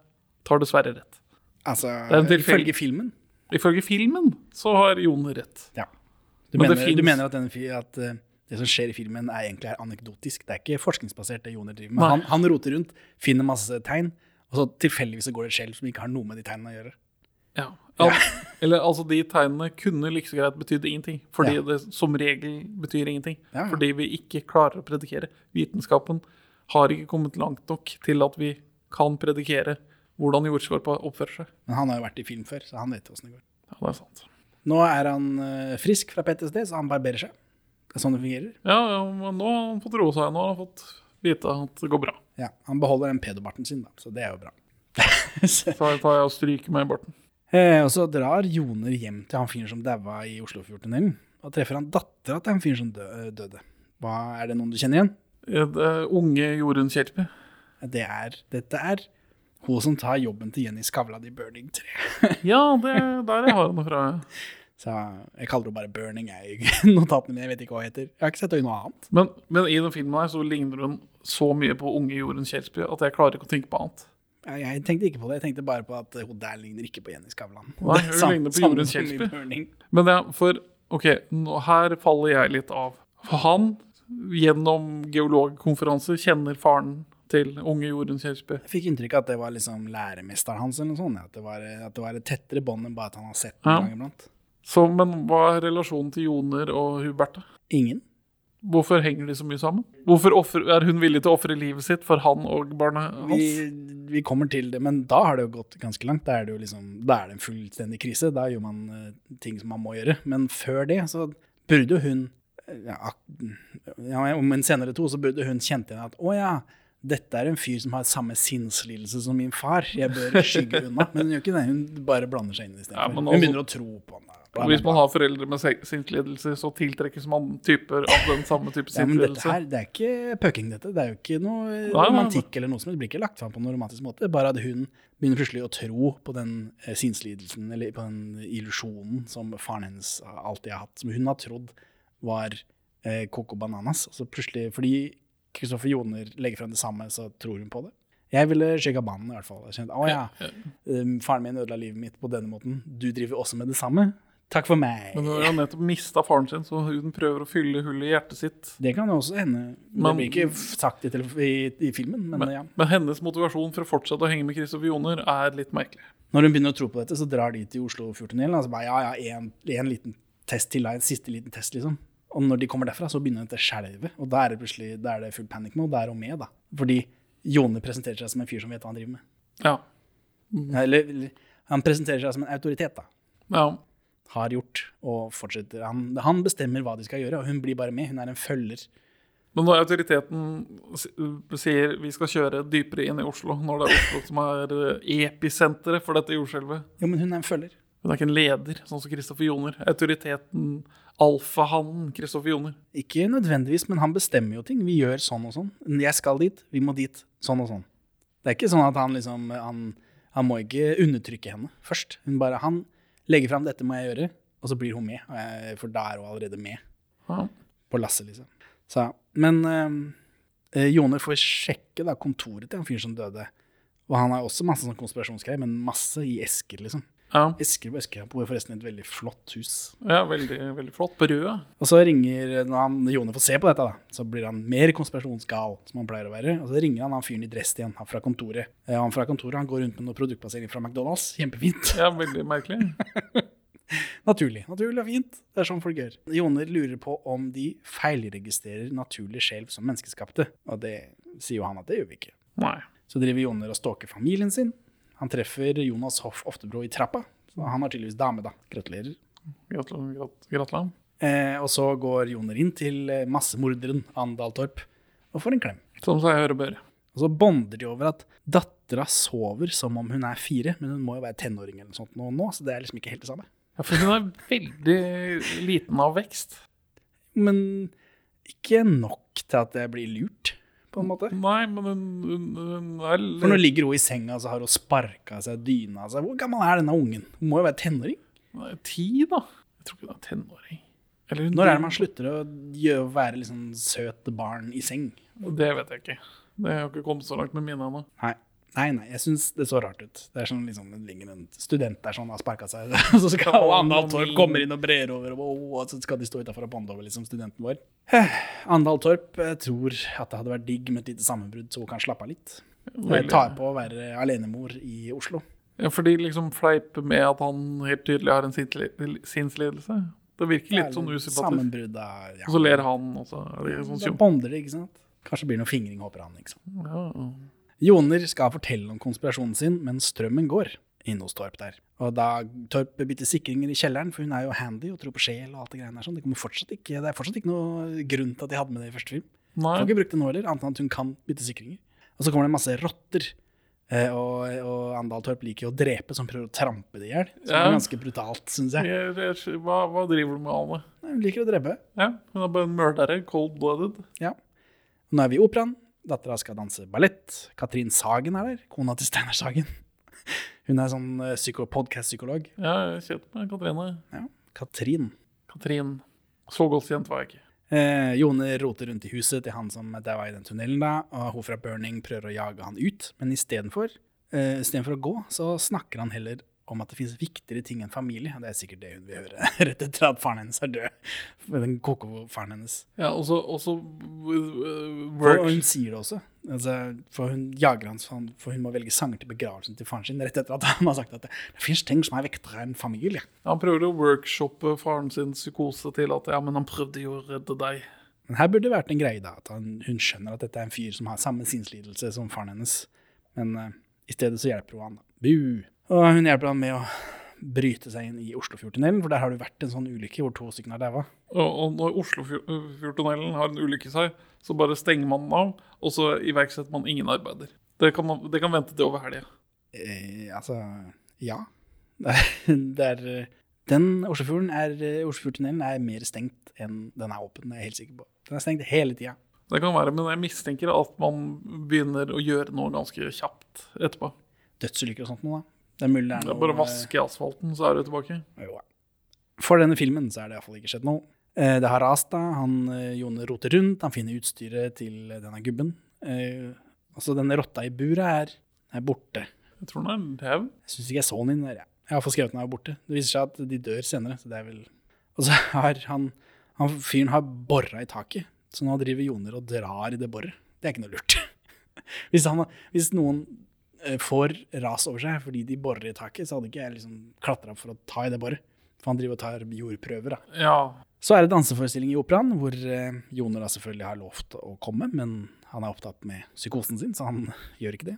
tar dessverre rett. Altså, ifølge filmen. Ifølge filmen så har Joner rett. Ja. Du, Men det mener, du mener at, denne, fyren, at eh, det som skjer i filmen, er egentlig er anekdotisk? Det er ikke forskningsbasert, det Joner driver med. Han, han roter rundt, finner masse tegn, og så tilfeldigvis så går det et skjelv som ikke har noe med de tegnene å gjøre. Ja. Al eller altså, de tegnene kunne like greit betydd ingenting. Fordi Ja. det som regel betyr ingenting. Ja, ja. Fordi vi ikke klarer å predikere. Vitenskapen har ikke kommet langt nok til at vi kan predikere hvordan jordskorpa oppfører seg. Men han har jo vært i film før, så han vet åssen det går. Ja, det er sant. Nå er han eh, frisk fra PTSD, så han barberer seg. Det er sånn det fungerer. Ja, ja, men nå har han fått roe seg. Nå har han fått vite at det går bra. Ja, Han beholder den pedobarten sin, da, så det er jo bra. så, tar jeg og stryker meg i barten. eh, og så drar Joner hjem til han fyren som daua i Oslofjordtunnelen, og treffer han dattera til han fyren som dø døde. Hva, er det noen du kjenner igjen? Ja, Det er unge Jorunn Kjerpe. Det er, dette er hun som tar jobben til Jenny Skavlan i Burning 3. Ja, det er der jeg har henne fra. ja. Så jeg kaller det bare Burning i notatene mine. Jeg vet ikke hva det heter. Jeg har ikke sett noe annet. Men, men i den filmen her så ligner hun så mye på unge Jorunn Kjelsby at jeg klarer ikke å tenke på annet. Jeg, jeg tenkte ikke på det. Jeg tenkte bare på at hun der ligner ikke på Jenny Skavlan. Nei, hun ligner på Jorunn Kjelsby. Men er for OK, nå, her faller jeg litt av. For han, gjennom geologkonferanse, kjenner faren til unge Jorunn Kjelsby. Jeg fikk inntrykk av at det var liksom læremesteren hans, eller noe sånt. At det var, at det var et tettere bånd enn bare at han har sett den Ja. gang iblant. Så, men hva er relasjonen til Joner og Huberte? Ingen. Hvorfor henger de så mye sammen? Hvorfor offer, er hun villig til å ofre livet sitt for han og barnet hans? Vi, vi kommer til det, men da har det jo gått ganske langt. Da er det jo liksom, da er det en fullstendig krise. Da gjør man uh, ting som man må gjøre. Men før det så burde jo hun eh, ja, ja, Om en senere to så burde hun kjent igjen at å ja, dette er en fyr som har samme sinnslidelse som min far. Jeg bør skygge unna. Men hun gjør ikke det. Hun bare blander seg inn i det Ja, hun begynner å tro på ham. Hvis man har foreldre med sinnslidelse, så tiltrekkes man typer av den samme type Ja, men dette sinnslidelse. her, det er ikke pøking, dette. Det er jo ikke noe nei, nei. romantikk eller noe som helst. Det blir ikke lagt fram på noen romantisk måte. Bare at hun begynner plutselig å tro på den eh, sinnslidelsen, eller på den illusjonen som faren hennes alltid har hatt, som hun har trodd var eh, Coco Bananas. Altså plutselig, fordi Kristoffer Joner legger frem det samme, så tror hun på det. Jeg ville sjekka banen, i hvert fall. Jeg kjente, å ja, eh, faren min ødela livet mitt på denne måten. Du driver også med det samme. Takk for meg. Men hun har nettopp mista faren sin, så hun prøver å fylle hullet i hjertet sitt. Det kan også hende. Det blir ikke sagt i, i, i filmen, men, Men, ja. men hennes motivasjon for å fortsette å henge med Kristoffer Joner er litt merkelig. Når hun begynner å tro på dette, så drar de til Oslofjordtunnelen. Altså bare, ja, ja, en, en liten test til, deg, en siste liten test, liksom. Og når de kommer derfra, så begynner dette skjelvet. Og da er det plutselig da er det full panic mode der og med, da. Fordi Jone presenterer seg som en fyr som vet hva han driver med. Ja. Eller, eller han presenterer seg som en autoritet, da. ja. Har gjort og fortsetter. Han, han bestemmer hva de skal gjøre, og hun blir bare med. Hun er en følger. Men når autoriteten sier vi skal kjøre dypere inn i Oslo, når det er Oslo som er eh, episenteret for dette jordskjelvet Jo, men hun er en følger. Hun er ikke en leder, sånn som Kristoffer Joner. Autoriteten, alfahannen Kristoffer Joner. Ikke nødvendigvis, men han bestemmer jo ting. Vi gjør sånn og sånn. Jeg skal dit, vi må dit. Sånn og sånn. Det er ikke sånn at han liksom Han, han må ikke undertrykke henne først. Hun bare Han legger fram 'dette må jeg gjøre', og så blir hun med. Jeg, For da er hun allerede med Ja. på lasset, liksom. Så, men øh, Joner får sjekke da kontoret til han fyren som døde. Og han har også masse sånn konspirasjonsgreier, men masse i esker, liksom. Ja, Esker på esker. Han bor forresten i et veldig flott hus. ja veldig, veldig flott. På Røa. Og så ringer, når han, Jone får se på dette, da, så blir han mer konspirasjonsgal, som han pleier å være. Og så ringer han han fyren i dress igjen, han fra kontoret. Eh, Han fra kontoret han går rundt med noe produktbasering fra McDonald's. Kjempefint. Ja, veldig merkelig. Naturlig. Naturlig og fint. Det er sånn folk gjør. Joner lurer på om de feilregistrerer naturlig skjelv som menneskeskapte. Og det sier jo han at det gjør vi ikke. Nei. Så driver Joner og stalker familien sin. Han treffer Jonas Hoff Oftebro i trappa. Så han har tydeligvis dame, da. Gratulerer. Gratulerer. Eh, og så går Joner inn til eh, massemorderen Andal Torp og får en klem. Som seg hør og bør. Og så bonder de over at dattera sover som om hun er fire, men hun må jo være tenåring eller noe sånt nå, nå, så det er liksom ikke helt det samme. Ja, for hun er veldig liten av vekst. Men ikke nok til at det blir lurt, på en måte. Nei, men hun, hun, hun er For nå ligger hun i senga, så har hun sparka seg dyna seg. Hvor gammel er denne ungen? Hun må jo være tenåring. Nei, ti, da. Jeg tror ikke hun er tenåring. Eller Når er det man slutter å gjøre, være liksom søt barn i seng? Det vet jeg ikke. Det har ikke kommet så langt med mine ennå. Nei. Nei, jeg syns det så rart ut. Det er sånn liksom, ligger en student der sånn har sparka seg, og så skal og Andal Torp kommer inn og brer over, og, så skal de stå utafor og bonde over liksom, studenten vår. Andal Torp tror at det hadde vært digg med et lite sammenbrudd, så hun kan slappe av litt. Og jeg tar på å være alenemor i Oslo. Ja, for de liksom fleiper med at han helt tydelig har en sinnsli- sinnslidelse. Det virker litt sånn usympatisk. Ja. Og så ler han, og så er det sånn Da bonder det, ikke sant? Kanskje blir det noe fingring, håper han. ikke sant? Ja. Joner skal fortelle om konspirasjonen sin, men strømmen går inne hos Torp der. Og da Torp bytter sikringer i kjelleren, for hun er jo handy og tror på sjel og alt det greiene der, sånn, det, kommer fortsatt ikke, det er fortsatt ikke noe grunn til at de hadde med det i første film. Nei. Får ikke brukt det nå heller, annet enn at hun kan bytte sikringer. Og så kommer det masse rotter. eh, Og, og Andal Torp liker jo å drepe, som prøver å trampe det i hjel. Ja. ganske brutalt, syns jeg. Jeg, jeg, hva, hva driver du med, Anne? Hun liker å drepe. Ja, hun er bare en mordere. Cold-blooded. Ja. Nå er vi i operaen. Dattera skal danse ballett. Katrin Sagen er der. Kona til Steinar Sagen. Hun er sånn eh, psyko podcast-psykolog. Ja, jeg kjente med Katrine. Ja. Katrin. Katrin. Så godt kjent var jeg ikke. Eh, Jone roter rundt i huset til han som daua i den tunnelen, da, og hun fra Burning prøver å jage han ut, men istedenfor eh, istedenfor å gå, så snakker han heller om at det finnes viktigere ting enn familie. Det er sikkert det hun vil høre rett etter at faren hennes er død. Den koko-faren hennes. Ja, og så og så, uh, For, work. og hun sier det også. Altså, for hun jager hans for hun må velge sanger til begravelsen til faren sin, rett etter at han har sagt at det, det finnes ting som er viktigere enn familie. Han prøver å workshoppe faren sin psykose til at ja, men han prøvde jo å redde deg. Men her burde det vært en greie, da, at han, hun skjønner at dette er en fyr som har samme sinnslidelse som faren hennes. Men uh, i stedet så hjelper hun han. Bu! Og hun hjelper han med å bryte seg inn i Oslofjordtunnelen, for der har det vært en sånn ulykke hvor to stykker har daua. Og, når Oslofjordtunnelen har en ulykke i seg, så bare stenger man den av, og så iverksetter man ingen arbeider. Det kan, man, det kan vente til over helga. Eh, altså, ja. Det er, det er Den Oslofjorden Oslofjordtunnelen er mer stengt enn den er åpen, det er jeg helt sikker på. Den er stengt hele tida. Det kan være, men jeg mistenker at man begynner å gjøre noe ganske kjapt etterpå. Dødsulykker og sånt noe, da. Det er mulig det er Det er bare å vaske asfalten, så er du tilbake. Jo. For denne filmen så er det iallfall ikke skjedd noe. Eh, Det har rast, da. Han, eh, Jone roter rundt, han finner utstyret til denne gubben. Eh, Altså, denne rotta i buret er, er borte. Jeg tror den er dau. Jeg syns ikke jeg så den inn der. jeg. Jeg har fått skrevet den er borte. Det viser seg at de dør senere, så det er vel Og så har han, han Fyren har bora i taket, så nå driver Joner og drar i det boret. Det er ikke noe lurt. Hvis, han, hvis noen eh, får ras over seg fordi de borer i taket, så hadde ikke jeg liksom klatra for å ta i det boret. For han driver og tar jordprøver, da. Ja. Så er det danseforestilling i operaen, hvor eh, Joner da selvfølgelig har lovt å komme, men han er opptatt med psykosen sin, så han gjør ikke det.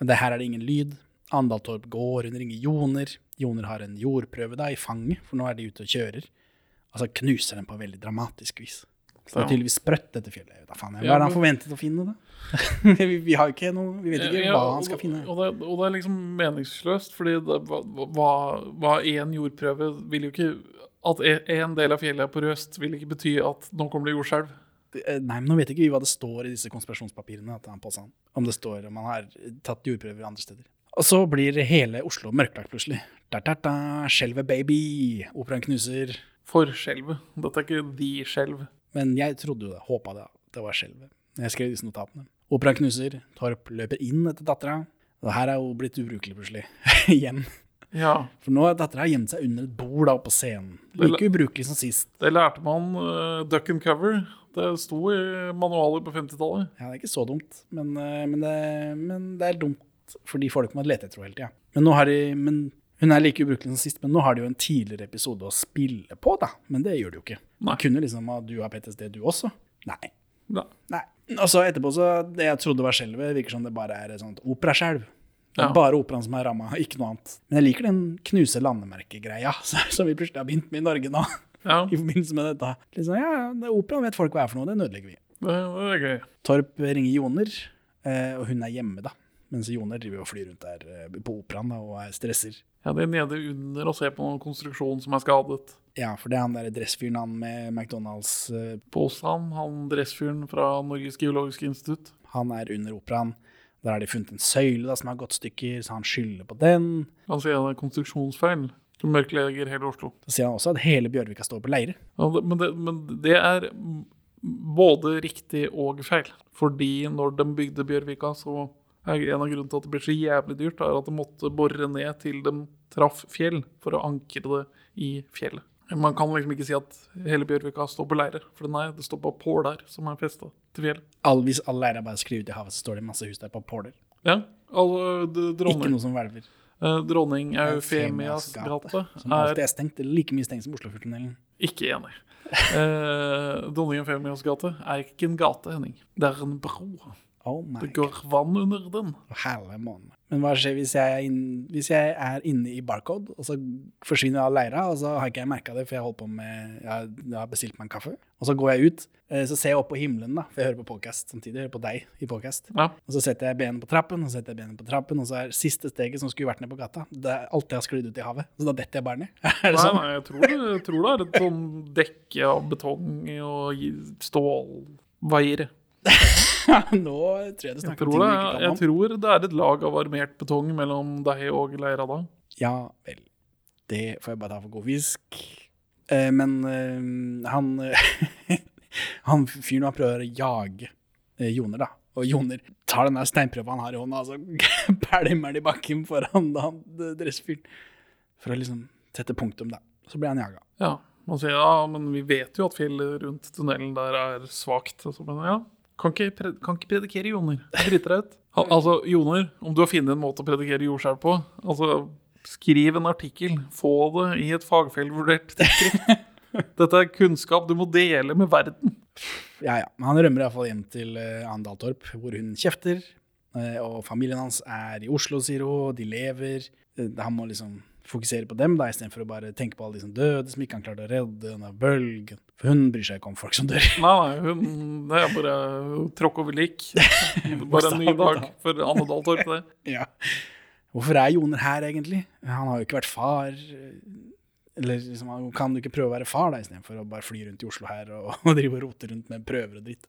Men det her er det ingen lyd. Andaltorp går, hun ringer Joner. Joner har en jordprøve da i fanget, for nå er de ute og kjører. Altså knuser den på veldig dramatisk vis. Så det er tydeligvis sprøtt, dette fjellet. Da faen, Hva er det han forventet å finne, da? vi, vi har ikke noe Vi vet ikke Ja, hva han skal finne. Og det, og det er liksom meningsløst, fordi det, hva, én jordprøve vil jo ikke At én en del av fjellet er porøst, vil ikke bety at nå kommer det jordskjelv. Eh, Nei, men Nå vet ikke vi hva det står i disse konspirasjonspapirene. At han Påsan. Om det står om han har tatt jordprøver andre steder. Og så blir hele Oslo mørklagt plutselig. Da, da, da, Skjelvet baby! Operaen knuser. Forskjelvet. Dette er ikke de skjelv. Men jeg trodde jo det, håpa det, det var skjelvet. Jeg skrev disse notatene. Operaen knuser, Torp løper inn etter dattera. Og her er hun blitt ubrukelig plutselig. Igjen. Ja, For nå har dattera gjemt seg under et bord da på scenen. Like ubrukelig som sist. det lærte man uh, duck and cover. Det sto i manualer på 50-tallet. Ja, det er ikke så dumt, men, uh, men, det, men det er dumt fordi folk må lete etter hele tida. Men, nå har de- men hun er like ubrukelig som sist, men nå har de jo en tidligere episode å spille på, da. Men det gjør de jo ikke. Nei. De kunne liksom ha du har PTSD, du også. Nei. Da. Nei. Og så etterpå, så det jeg trodde var skjelvet, virker som det bare er et sånt operaskjelv. Det er Ja. Bare operaen som er ramma, ikke noe annet. Men jeg liker den knuse landemerkegreia som vi plutselig har begynt med i Norge nå. ja, I forbindelse med dette. Liksom, ja, det- Operaen vet folk hva er for noe, det ødelegger vi. det, det er gøy. Torp ringer Joner, eh, og hun er hjemme, da. Mens Joner driver og flyr rundt der eh, på operaen og er stresser. Ja, det er nede under og ser på noen konstruksjon som er skadet. Ja, for det er han der dressfyren han med McDonald's eh, Påsan, han dressfyren fra Norges geologiske institutt. Han er under operaen. Der har de funnet en søyle da, som har gått stykker, så han skylder på den. Han sier det er konstruksjonsfeil. Du mørklegger hele Oslo. Så sier han også at hele Bjørvika står på leire. Ja, det, men, det, men det er både riktig og feil. Fordi når de bygde Bjørvika, så en av grunnene til at det ble så jævlig dyrt, er at det måtte bore ned til de traff fjell, for å ankre det i fjellet. Man kan liksom ikke si at hele Bjørvika står på leire, for nei, det står bare påler som er festa til fjellet. All, hvis alle leirer bare skriver ut i havet, så står det masse hus der på Påler. Ja, alle dronning. Ikke noe som hvelver. eh, dronning Eufemias gate Som alltid er stengt. er like mye stengt som Oslofjordtunnelen. Ikke enig. Eh, Dronning Eufemias gate er ikke en gate, Henning. Det er en bro. Oh Det går vann under den. Måneden. Men hva skjer hvis jeg, inn, hvis jeg er inne i Barcode, og så forsvinner jeg av leira, og så har ikke jeg merka det, for jeg holdt på med Jeg, har- jeg har bestilt meg en kaffe. Og så går jeg ut, eh, så ser jeg opp på himmelen, da, for jeg hører på podcast samtidig. Jeg hører på deg i podcast. Ja. Og så setter jeg benet på trappen, og så setter jeg benet på trappen, og så er siste steget som skulle vært ned på gata, det er alt jeg har sklidd ut i havet. Så da detter jeg bare ned. Er det Nei, sånn? nei, jeg tror, det, jeg tror det er et sånn dekke av betong og stålvaiere. Nå tror jeg Jeg snakker tror det, du ikke kan om. jeg tror det er et lag av armert betong mellom deg og leira da. Ja vel. Det får jeg bare ta for god fisk. Eh, men eh, han Han fyren han prøver å jage eh, Joner, da. Og Joner tar den der steinprøva han har i hånda, og så pælmer den i bakken foran han dressfyren. For å liksom sette punktum, da. Så blir han jaga. Ja, man sier ja, men vi vet jo at fjellet rundt tunnelen der er svakt. Og så, men ja, kan ikke, kan ikke predikere joner. Driter deg ut. Al altså, joner, om du har funnet en måte å predikere jordskjelv på, altså skriv en artikkel. Få det i et fagfellevurdert tidsskrift. Dette er kunnskap du må dele med verden. Ja, ja. Men han rømmer iallfall hjem til uh, Andaltorp, hvor hun kjefter. eh, og familien hans er i Oslo, sier hun, de lever. Eh, han må liksom fokusere på dem da, istedenfor å bare tenke på alle de som døde, som ikke han klarte å redde under bølgen. For hun bryr seg ikke om folk som dør. Nei, nei, hun, det er bare tråkk over lik. Bare en ny dag for Anne Dahltorp, det. Ja. Hvorfor er Joner her, egentlig? Han har jo ikke vært far. Eller liksom, kan du ikke prøve å være far, da, istedenfor å bare fly rundt i Oslo her og, og drive og rote rundt med prøver og dritt.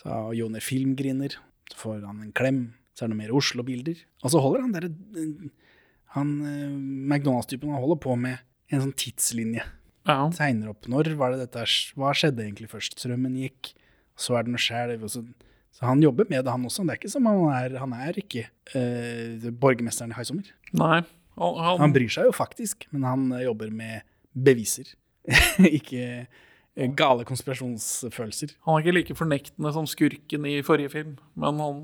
Så og Joner filmgriner. Så får han en klem. Så er det noe mer Oslo-bilder. Og så holder han derre Han eh, McDonald's-typen han holder på med en sånn tidslinje. Ja. Tegner opp når var det dette Hva skjedde egentlig først? Strømmen gikk, så er det noe skjelv. Så, så han jobber med det, han også. Det er ikke som han er Han er ikke eh, borgermesteren i Haisommer. Nei. Han, han, Han bryr seg jo faktisk, men han eh, jobber med beviser. ikke eh, gale konspirasjonsfølelser. Han er ikke like fornektende som skurken i forrige film, men han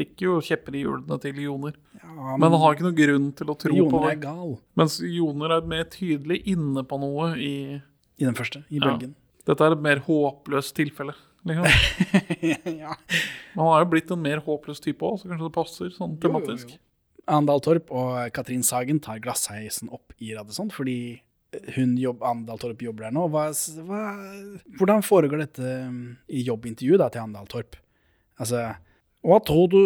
stikker jo kjepper i hjulene til Joner. Ja, Men han har ikke noen grunn til å tro på Joner det. er gal Mens Joner er mer tydelig inne på noe i i den første, i Ja. bølgen. Dette er et mer håpløst tilfelle. Liksom. ja. Men han har jo blitt en mer håpløs type òg, så kanskje det passer sånn Jo, jo, jo. tematisk. Andal Torp og Katrin Sagen tar glassheisen opp i Radisson fordi hun jobb, Andal Torp jobber der nå. Hva, hva, hvordan foregår dette um, i jobbintervjuet da, til Andal Torp? Altså, hva tror du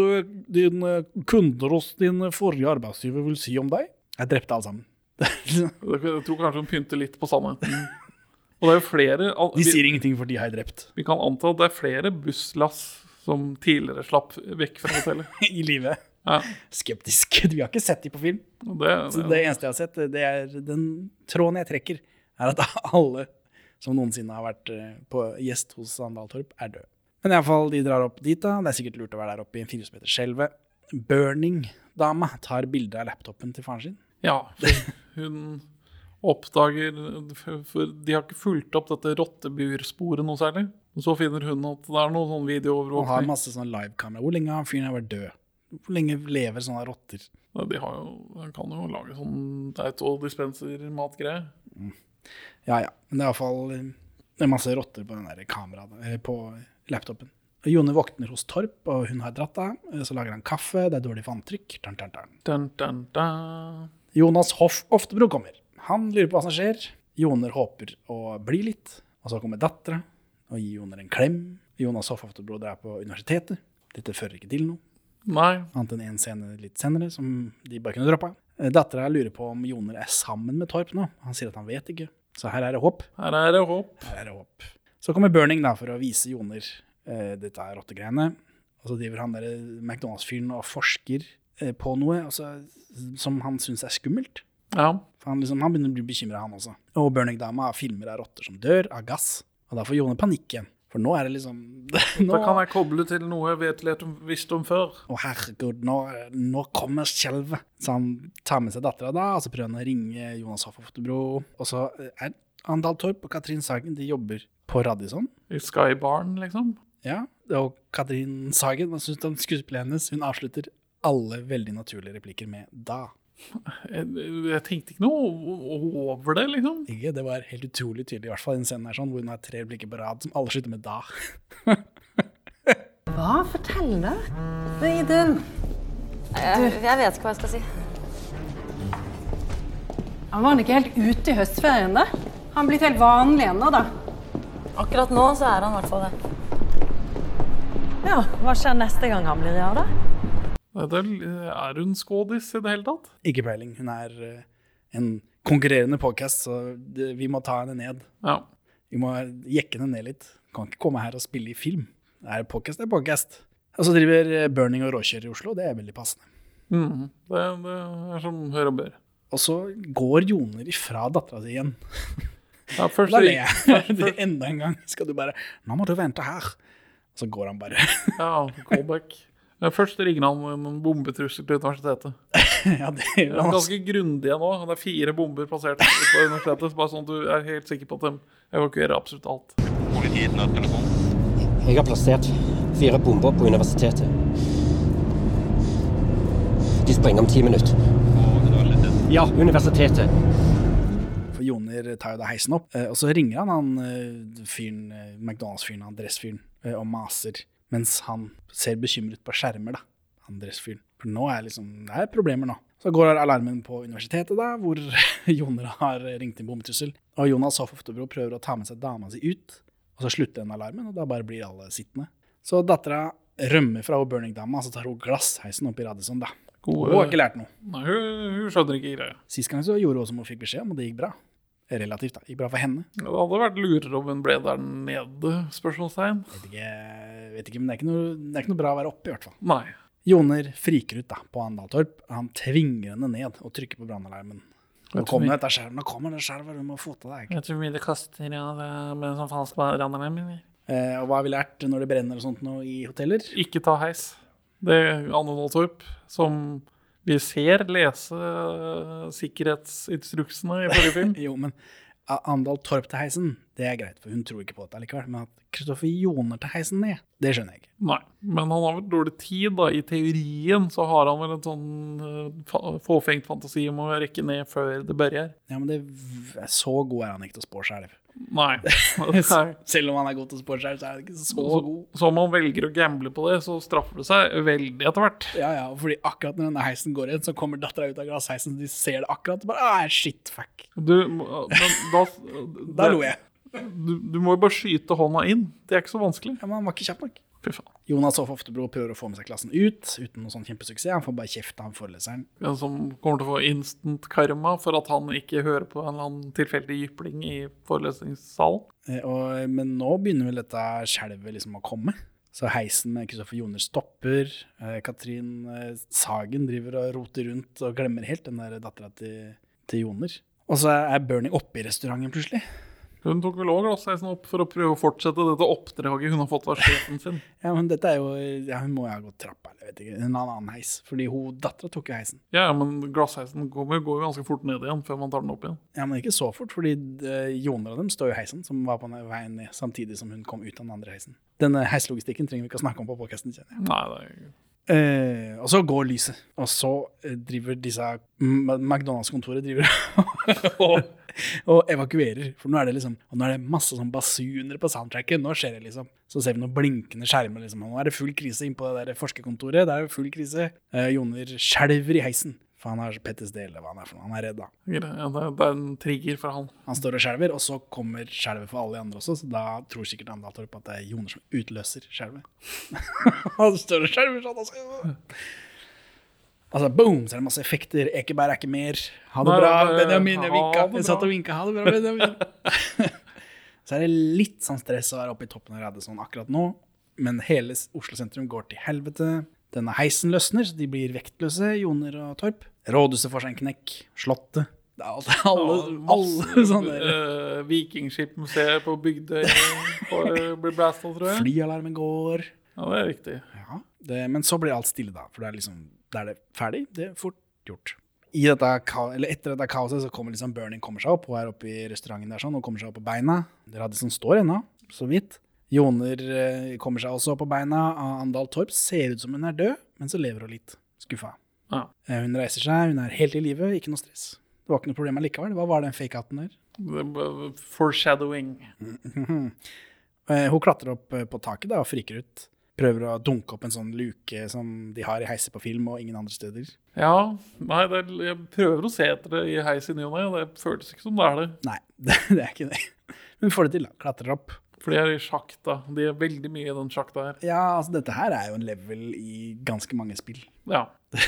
dine kunder hos din forrige arbeidsgiver vil si om deg? Jeg drepte alle sammen. Jeg tror kanskje hun pynter litt på sannheten. Og det er jo flere De sier ingenting for de har jeg drept vi kan anta at det er flere busslass som tidligere slapp vekk fra hotellet. i livet. Ja, Skeptisk. Vi har ikke sett de på film. Det, det, Så det, det eneste jeg har sett, det er den tråden jeg trekker, er at alle som noensinne har vært eh, på gjest hos Sandal Torp, er døde. Men iallfall, de drar opp dit, da. Det er sikkert lurt å være der oppe i en fire som heter Skjelvet. Burning-dama tar bilde av laptopen til faren sin. ja, hun oppdager for, De har ikke fulgt opp dette rottebursporet noe særlig. Så finner hun at det er noe sånn Og har masse sånn livekamera. Hvor lenge har fyren vært død? Hvor lenge lever sånne rotter? De har jo, de kan jo lage sånn autodispenser-matgreie. Ja ja. Men det er iallfall er masse rotter på den der kameraet, på laptopen. Jone våkner hos Torp, og hun har dratt av. Så lager han kaffe, det er dårlig vanntrykk. Dun, dun, dun. Jonas Hoff Oftebro kommer. Han lurer på hva som skjer. Joner håper å bli litt. Og så kommer dattera og gir Joner en klem. Jonas Hoff Oftebro er på universitetet. Dette fører ikke til noe, Nei, annet enn én scene litt senere som de bare kunne droppa. Dattera lurer på om Joner er sammen med Torp nå. Han sier at han vet ikke. Så her er det håp. her er det håp. Her er det håp. Så kommer Burning da for å vise Joner eh, dette er rottegreiene. Og så driver han der McDonald's-fyren og forsker eh, på noe altså, som han syns er skummelt. Ja. For han, liksom, han begynner å bli bekymra, han også. Og Burning-dama filmer av rotter som dør av gass. Og da får Jone panikk igjen. For nå er det liksom nå, Da kan jeg koble til noe jeg vet litt om, visste om før. Å, herregud, nå, nå kommer skjelvet. Så han tar med seg dattera da, og så prøver han å ringe Jonas Hoff Oftebro. Og så er Andal Torp og Katrin Sagen de jobber på Radisson. I Skybarn, liksom. Ja, og Katrin Sagen, hva syns du om skuespillet hennes? Hun avslutter alle veldig naturlige replikker med 'da'. Jeg, jeg tenkte ikke noe over det, liksom. Ikke? Det var helt utrolig tydelig, i hvert fall i den scenen her, sånn, hvor hun har tre replikker på rad som alle slutter med 'da'. Hva? Fortell du? Idun. Jeg, jeg vet ikke hva jeg skal si. Han var ikke helt ute i høstferien, da? Han blitt helt vanlig ennå, da? Akkurat nå så er han i hvert fall det. Ja, Hva skjer neste gang han blir rar, da? Er, er hun skådis i det hele tatt? Ikke peiling. Hun er eh, en konkurrerende podcast, så vi må ta henne ned. Ja. Vi må jekke henne ned litt. Kan ikke komme her og spille i film. Det er podcast, det er podcast. Og så driver eh, Burning og Råkjør i Oslo, det er veldig passende. Mm, det, det er som hør og bør. Og så går Joner ifra dattera si igjen. Ja, først Da ler jeg. Det er Enda en gang skal du bare 'Nå må du vente her'. Og så går han bare. Ja, callback. Ja, Først ringer han med en bombetrussel til universitetet. ja, det er jo ganske grundige nå. Det er fire bomber plassert på universitetet. Så bare sånn at du er helt sikker på at de evakuerer absolutt alt. Jeg har plassert fire bomber på universitetet. De sprenger om ti minutter. Ja, universitetet. Tar jo da heisen opp, eh, og så ringer han han eh, fyren, eh, McDonald's-fyren, han dressfyren, og maser, mens han ser bekymret på skjermer, da, han dressfyren. For nå er liksom, det er problemer nå. Så går alarmen på universitetet da, hvor Joner har ringt inn bombetrussel, og Jonas Hoff Oftebro prøver å ta med seg dama si ut, og så slutter den alarmen, og da bare blir alle sittende. Så dattera rømmer fra burning-dama, så tar hun glassheisen opp i Radisson, da. Gode- Hun har ikke lært noe. Nei, hun, hun skjønner ikke greia. Sist gang så gjorde hun som hun fikk beskjed om, og det gikk bra. Relativt, da. Gikk bra for henne. Det hadde vært lurere om hun ble der nede? spørsmålstegn. Vet ikke, vet ikke men det er ikke, noe, det er ikke noe bra å være oppe, i hvert fall. Nei. Joner friker ut da, på Andaltorp. Han tvinger henne ned og trykker på brannalarmen. Nå kommer dette skjervet, nå kommer det skjervet, du må få til deg. Jeg tror mye det koster ja, med en sånn falsk brannalarm. Eh, og hva har vi lært når det brenner og sånt nå i hoteller? Ikke ta heis. Det er Andal Torp som vi ser lese eh, sikkerhetsinstruksene i forrige film. Jo, men Andal Torp til heisen, det er greit, for hun tror ikke på dette likevel. Men at Kristoffer Joner til heisen ned, det skjønner jeg ikke. Nei, men han har vel dårlig tid, da. I teorien så har han vel en sånn eh, fåfengt fantasi om å rekke ned før det børjer. Ja, men det, så god er han ikke til å spå skjelv. Nei. Selv om han er god til å spå seg så er han ikke så Så, god. så om han velger å gamble på det, så straffer det seg veldig etter hvert. Ja, ja, fordi akkurat når denne heisen går igjen, så kommer dattera ut av glassheisen, de ser det akkurat, og bare ah, shit, fuck. Du, men da, Da lo jeg. Du, du må jo bare skyte hånda inn. Det er ikke så vanskelig. Ja, men han var ikke kjapp nok. Fy faen. Jonas Hoff Oftebro prøver å få med seg klassen ut uten noe sånn kjempesuksess. Han får bare kjeft av foreleseren. En som kommer til å få instant karma for at han ikke hører på en eller annen tilfeldig jypling i forelesningssalen. Eh, Og, men nå begynner vel dette skjelvet liksom å komme. Så heisen med Kristoffer Joner stopper. Eh, Katrin eh, Sagen driver og roter rundt og glemmer helt den der dattera til, til Joner. Og så er Bernie oppe i restauranten plutselig. Hun tok vel òg glassheisen opp for å prøve å fortsette dette oppdraget hun har fått av sjefen sin. Ja, men dette er jo ja, Hun må jo ha gått trappa, eller vet ikke. En annen heis. Fordi hun dattera tok jo heisen. Ja, men glassheisen går, går jo ganske fort ned igjen før man tar den opp igjen. Ja, men ikke så fort, fordi eh, Joner og dem står jo i heisen, som var på veien ned samtidig som hun kom ut av den andre heisen. Denne heislogistikken trenger vi ikke å snakke om på podkasten, kjenner jeg. Nei, det er Eh, og så går lyset, og så eh, driver disse McDonald's-kontoret driver og, og evakuerer. For nå er det liksom Og nå er det masse sånn basuner på soundtracket. Nå skjer det, liksom. Så ser vi noen blinkende skjermer. liksom Nå er det full krise inne på det der forskerkontoret. Det er full krise. Eh, Joner skjelver i heisen. For han har PTSD, eller hva han er for noe. Han er redd, da. Ja, det, er, en trigger for han. Han står og skjelver, og så kommer skjelvet for alle de andre også, så da tror sikkert Andal Torp at det er Joner som utløser skjelvet. han står og skjelver sånn, altså. Altså, boom, så er det masse effekter. Ekeberg er ikke mer. Ha det bra, Benjamin. Jeg vinka. Jeg satt og vinka. Ha det bra, Benjamin. så er det litt sånn stress å være oppe i toppen av Radisson akkurat nå, men hele Oslo sentrum går til helvete. Denne heisen løsner, så de blir vektløse, Joner og Torp. Rådhuset får seg en knekk. Slottet. Det er alt, alle, alle sånne uh, Vikingskipmuseet på Bygdøy blir blasta, tror jeg. Flyalarmen går. Ja, det er riktig. Ja, det, men så blir alt stille, da. For det er liksom, da er det ferdig. Det er fort gjort. I dette, eller etter dette kaoset så kommer liksom Burning kommer seg opp. Hun er oppe i restauranten der sånn, og kommer seg opp på beina. Radisson står ennå, så vidt. Joner eh, kommer seg også opp på beina. Andal Torp ser ut som hun er død, men så lever hun litt. Skuffa. Ja. Eh, Hun reiser seg, hun er helt i live, ikke noe stress. Det var ikke noe problem allikevel. Hva var den fake-hatten der? Er Foreshadowing. Eh, Hun klatrer opp på taket da, og friker ut. Prøver å dunke opp en sånn luke som de har i heiser på film og ingen andre steder. Ja, nei, er, jeg prøver å se etter det i heis i ny og ne, det føles ikke som det er det. Nei, det, det er ikke det. Hun får det til, da. Klatrer opp. For de er i sjakta. De er veldig mye i den sjakta her. Ja, altså dette her er jo en level i ganske mange spill. Ja.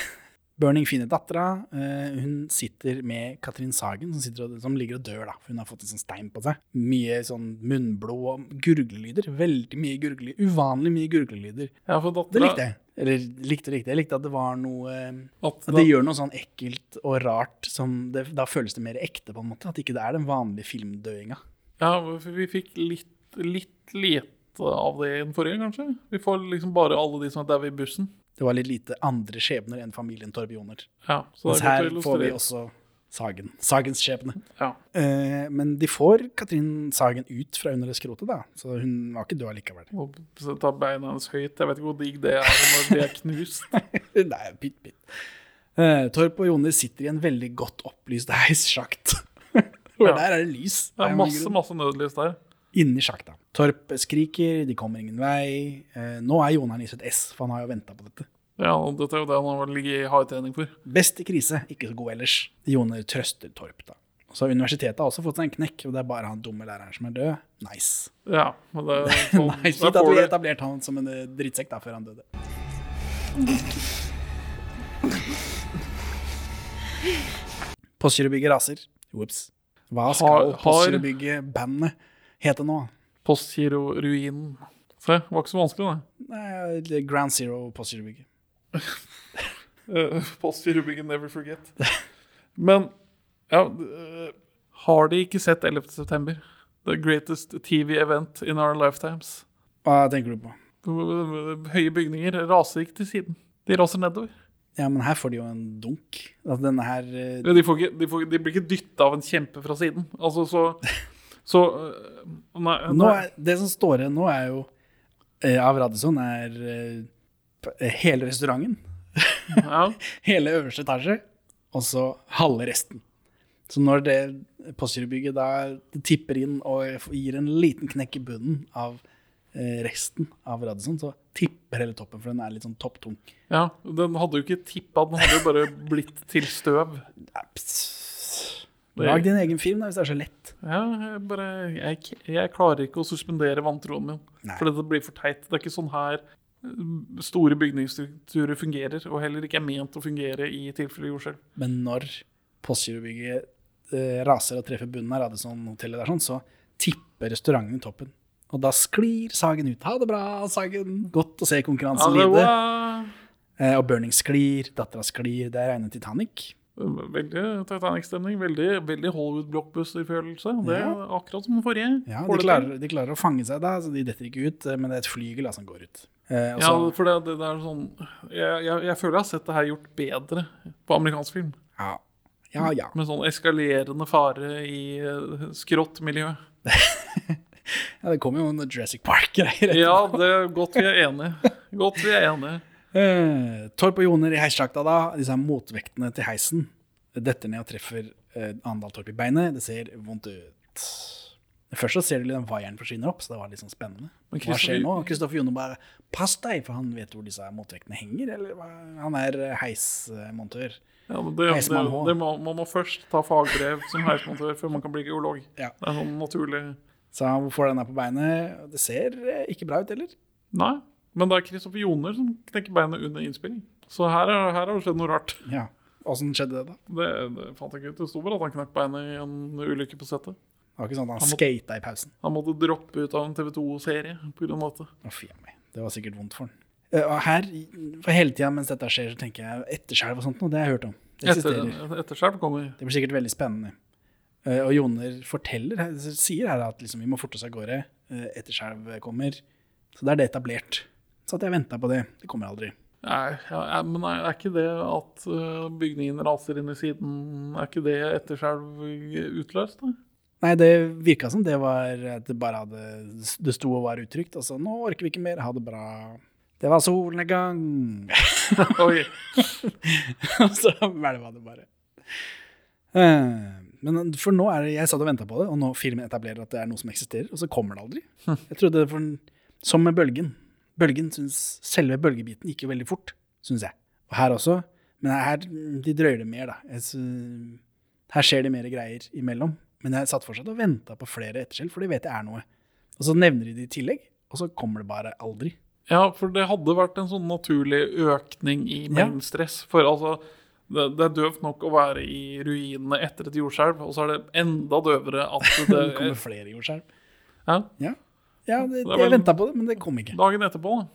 Burning finner dattera. eh, hun sitter med Katrin Sagen, som, og, som ligger og dør, da. For hun har fått en sånn stein på seg. Mye sånn munnblod og gurglelyder. Veldig mye gurglelyder. Uvanlig mye gurglelyder. ja, Det likte jeg. Eller likte og likte. Jeg likte at det var noe eh, At det gjør noe sånn ekkelt og rart som det, Da føles det mer ekte, på en måte. At ikke det er den vanlige filmdøinga. Ja, vi fikk litt, litt lite av det i den forrige, kanskje. Vi får liksom bare alle de som er daue i bussen. Det var litt lite andre skjebner enn familien Torbjoner. Ja, så Mens er her får vi også Sagen. Sagens skjebne. Ja. Eh, men de får Katrin Sagen ut fra under det skrotet, da. Så hun var ikke død allikevel. Og så ta beina hennes høyt. Jeg vet ikke hvor digg det er når det er knust. Nei, pitt, pitt. Eh, Torp og Joner sitter i en veldig godt opplyst heissjakt. For Ja. der er det lys. Det er masse, masse nødlys der. Inni sjakta. Torp skriker, de kommer ingen vei. Eh, nå er Jonar Nyset S, for han har jo venta på dette. Ja, og dette er jo det han har ligget i hardtrening for. Best i krise, ikke så god ellers. Joner trøster Torp, da. Så universitetet har også fått seg en knekk, og det er bare han dumme læreren som er død. Nice. Ja, men det er sånn, nice. Fint at vi etablerte han som en eh, drittsekk da, før han døde. Postgirobygget raser. Ops. Hva skal Har- Postgirobygget-bandet nå? Postgiro-ruinen. Se, det var ikke så vanskelig, det. Nei, Ground Zero Postgirobygget. Uh, Postgirobygget Never Forget. Men ja, eh, har de ikke sett 11. september? The greatest TV event in our lifetimes. Hva tenker du på? Høye bygninger raser ikke til siden. De raser nedover. Ja, men her får de jo en dunk. Altså, denne her eh, De, får ikke, de, får, de blir ikke dytta av en kjempe fra siden. Altså, så Så øh, Nei. Nå er, det som står igjen nå, er jo eh, av Radisson, er eh, hele restauranten. Ja. Hele øverste etasje, og så halve resten. Så når det postgirobygget da tipper inn og gir en liten knekk i bunnen av eh, resten av Radisson, så tipper hele toppen, for den er litt sånn topptung. ja. Den hadde jo ikke tippa, den hadde jo bare blitt til støv. Lag din egen film da, hvis det er så lett. Ja, jeg, bare, jeg, jeg klarer ikke å suspendere vantroen min. Nei. For det blir for teit. Det er ikke sånn her eh, store bygningsstrukturer fungerer, og heller ikke er ment å fungere i tilfelle jordskjelv. Men når Postgirobygget eh, raser og treffer bunnen av Radisson-hotellet, der, sånn, så tipper restauranten i toppen. Og da sklir Sagen ut. Ha det bra, Sagen. Godt å se konkurransen lide. Eh, og Burning sklir, dattera sklir. Det er regnet Titanic. Veldig Titanic-stemning. Veldig, veldig Hollywood-blockbuster-følelse. Det Ja. er akkurat som den forrige. Ja, de klarer, de klarer å fange seg da, så de detter ikke ut. eh, Men det er et flygel som går ut. Eh, Ja, for det, det, det er sånn jeg, jeg, jeg føler jeg har sett det her gjort bedre på amerikansk film. ja. ja, ja. Med sånn eskalerende fare i eh, skrått miljø. Ja, det kommer jo en Jurassic Park-greier. Ja, det er godt vi er enige. Godt vi er enige. Eh, Torp og Joner i heissjakta da, disse her motvektene til heisen, detter ned og treffer eh, Andal Torp i beinet. Det ser vondt ut. Først så ser du liksom vaieren forsvinner opp, så det var litt sånn spennende. Hva skjer nå? Kristoffer Joner bare Pass deg, for han vet hvor disse motvektene henger. Eller? Han er eh, heismontør. Ja, men det, det, det må, man må først ta fagbrev som heismontør før man kan bli geolog. Ja. Det er sånn naturlig Så han får den her på beinet. Det ser eh, ikke bra ut heller. Nei, men det er Kristoffer Joner som knekker beinet under innspilling. Så her, er, her har det skjedd noe rart. Ja. Åssen skjedde det, da? Det, det fant jeg ikke ut. Det sto bare at han knakk beinet i en ulykke på settet. Det var ikke sånn at han Han skata i pausen. Han måtte droppe ut av en TV 2-serie pga. dette. Å, fy meg. Det var sikkert vondt for han. Og her, for hele tida mens dette skjer, så tenker jeg etterskjelv og sånt noe, det har jeg hørt om. Det eksisterer. Etter, etterskjelv kommer. Det blir sikkert veldig spennende. Eh, Og Joner forteller, sier her at liksom, vi må forte oss av gårde. eh, Etterskjelv kommer. Så da er det etablert. Så jeg jeg venta på det. Det kommer aldri. Nei, ja, men er, er ikke det at uh, bygningen raser inn i siden Er ikke det etterskjelv utløst? Da? Nei, det virka som det var at det bare hadde Det sto og var uttrykt. Altså, nå orker vi ikke mer. Ha det bra. Det var solnedgang. Oi. Og så hvelva det bare. Uh, Men for nå er det, jeg satt og venta på det, og nå filmen etablerer at det er noe som eksisterer, og så kommer det aldri. Jeg trodde det for, Som med bølgen. Bølgen synes, Selve bølgebiten gikk jo veldig fort, syns jeg. Og her også. Men her de drøyer det mer, da. Jeg, her skjer det mer greier imellom. Men jeg satt fortsatt og venta på flere etterskjell, for de vet det er noe. Og så nevner de det i tillegg, og så kommer det bare aldri. Ja, for det hadde vært en sånn naturlig økning i mengden stress. For altså, det, det er døvt nok å være i ruinene etter et jordskjelv, og så er det enda døvere at Det det kommer flere jordskjelv. ja, Ja, ja det, Det jeg venta på det, men det kom ikke. Dagen etterpå, da.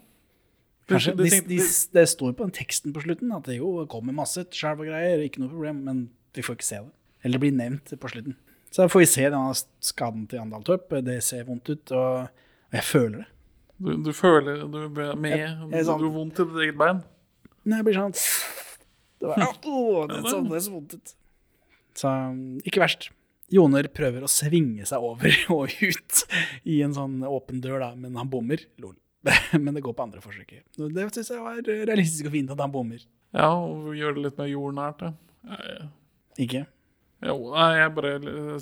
Kanskje, de de, de, det står på den teksten på slutten at det jo kommer masse skjelv og greier, ikke noe problem, men vi får ikke se det. Eller det blir nevnt på slutten. Så da får vi se denne skaden til Andal Torp. Det ser vondt ut, og, jeg føler det. Du, du føler du er med, Jeg- jeg sånn- du har vondt i ditt eget bein. Nei, jeg blir sånn Det, var, å, det, så, det så vondt ut. Så ikke verst. Joner prøver å svinge seg over og ut i en sånn åpen dør, da, men han bommer. Lol. Men det går på andre forsøket. Det syns jeg var realistisk og fint at han bommer. Ja, og gjør det litt mer jordnært. Ja. Jeg- Ikke? Jo, nei, jeg bare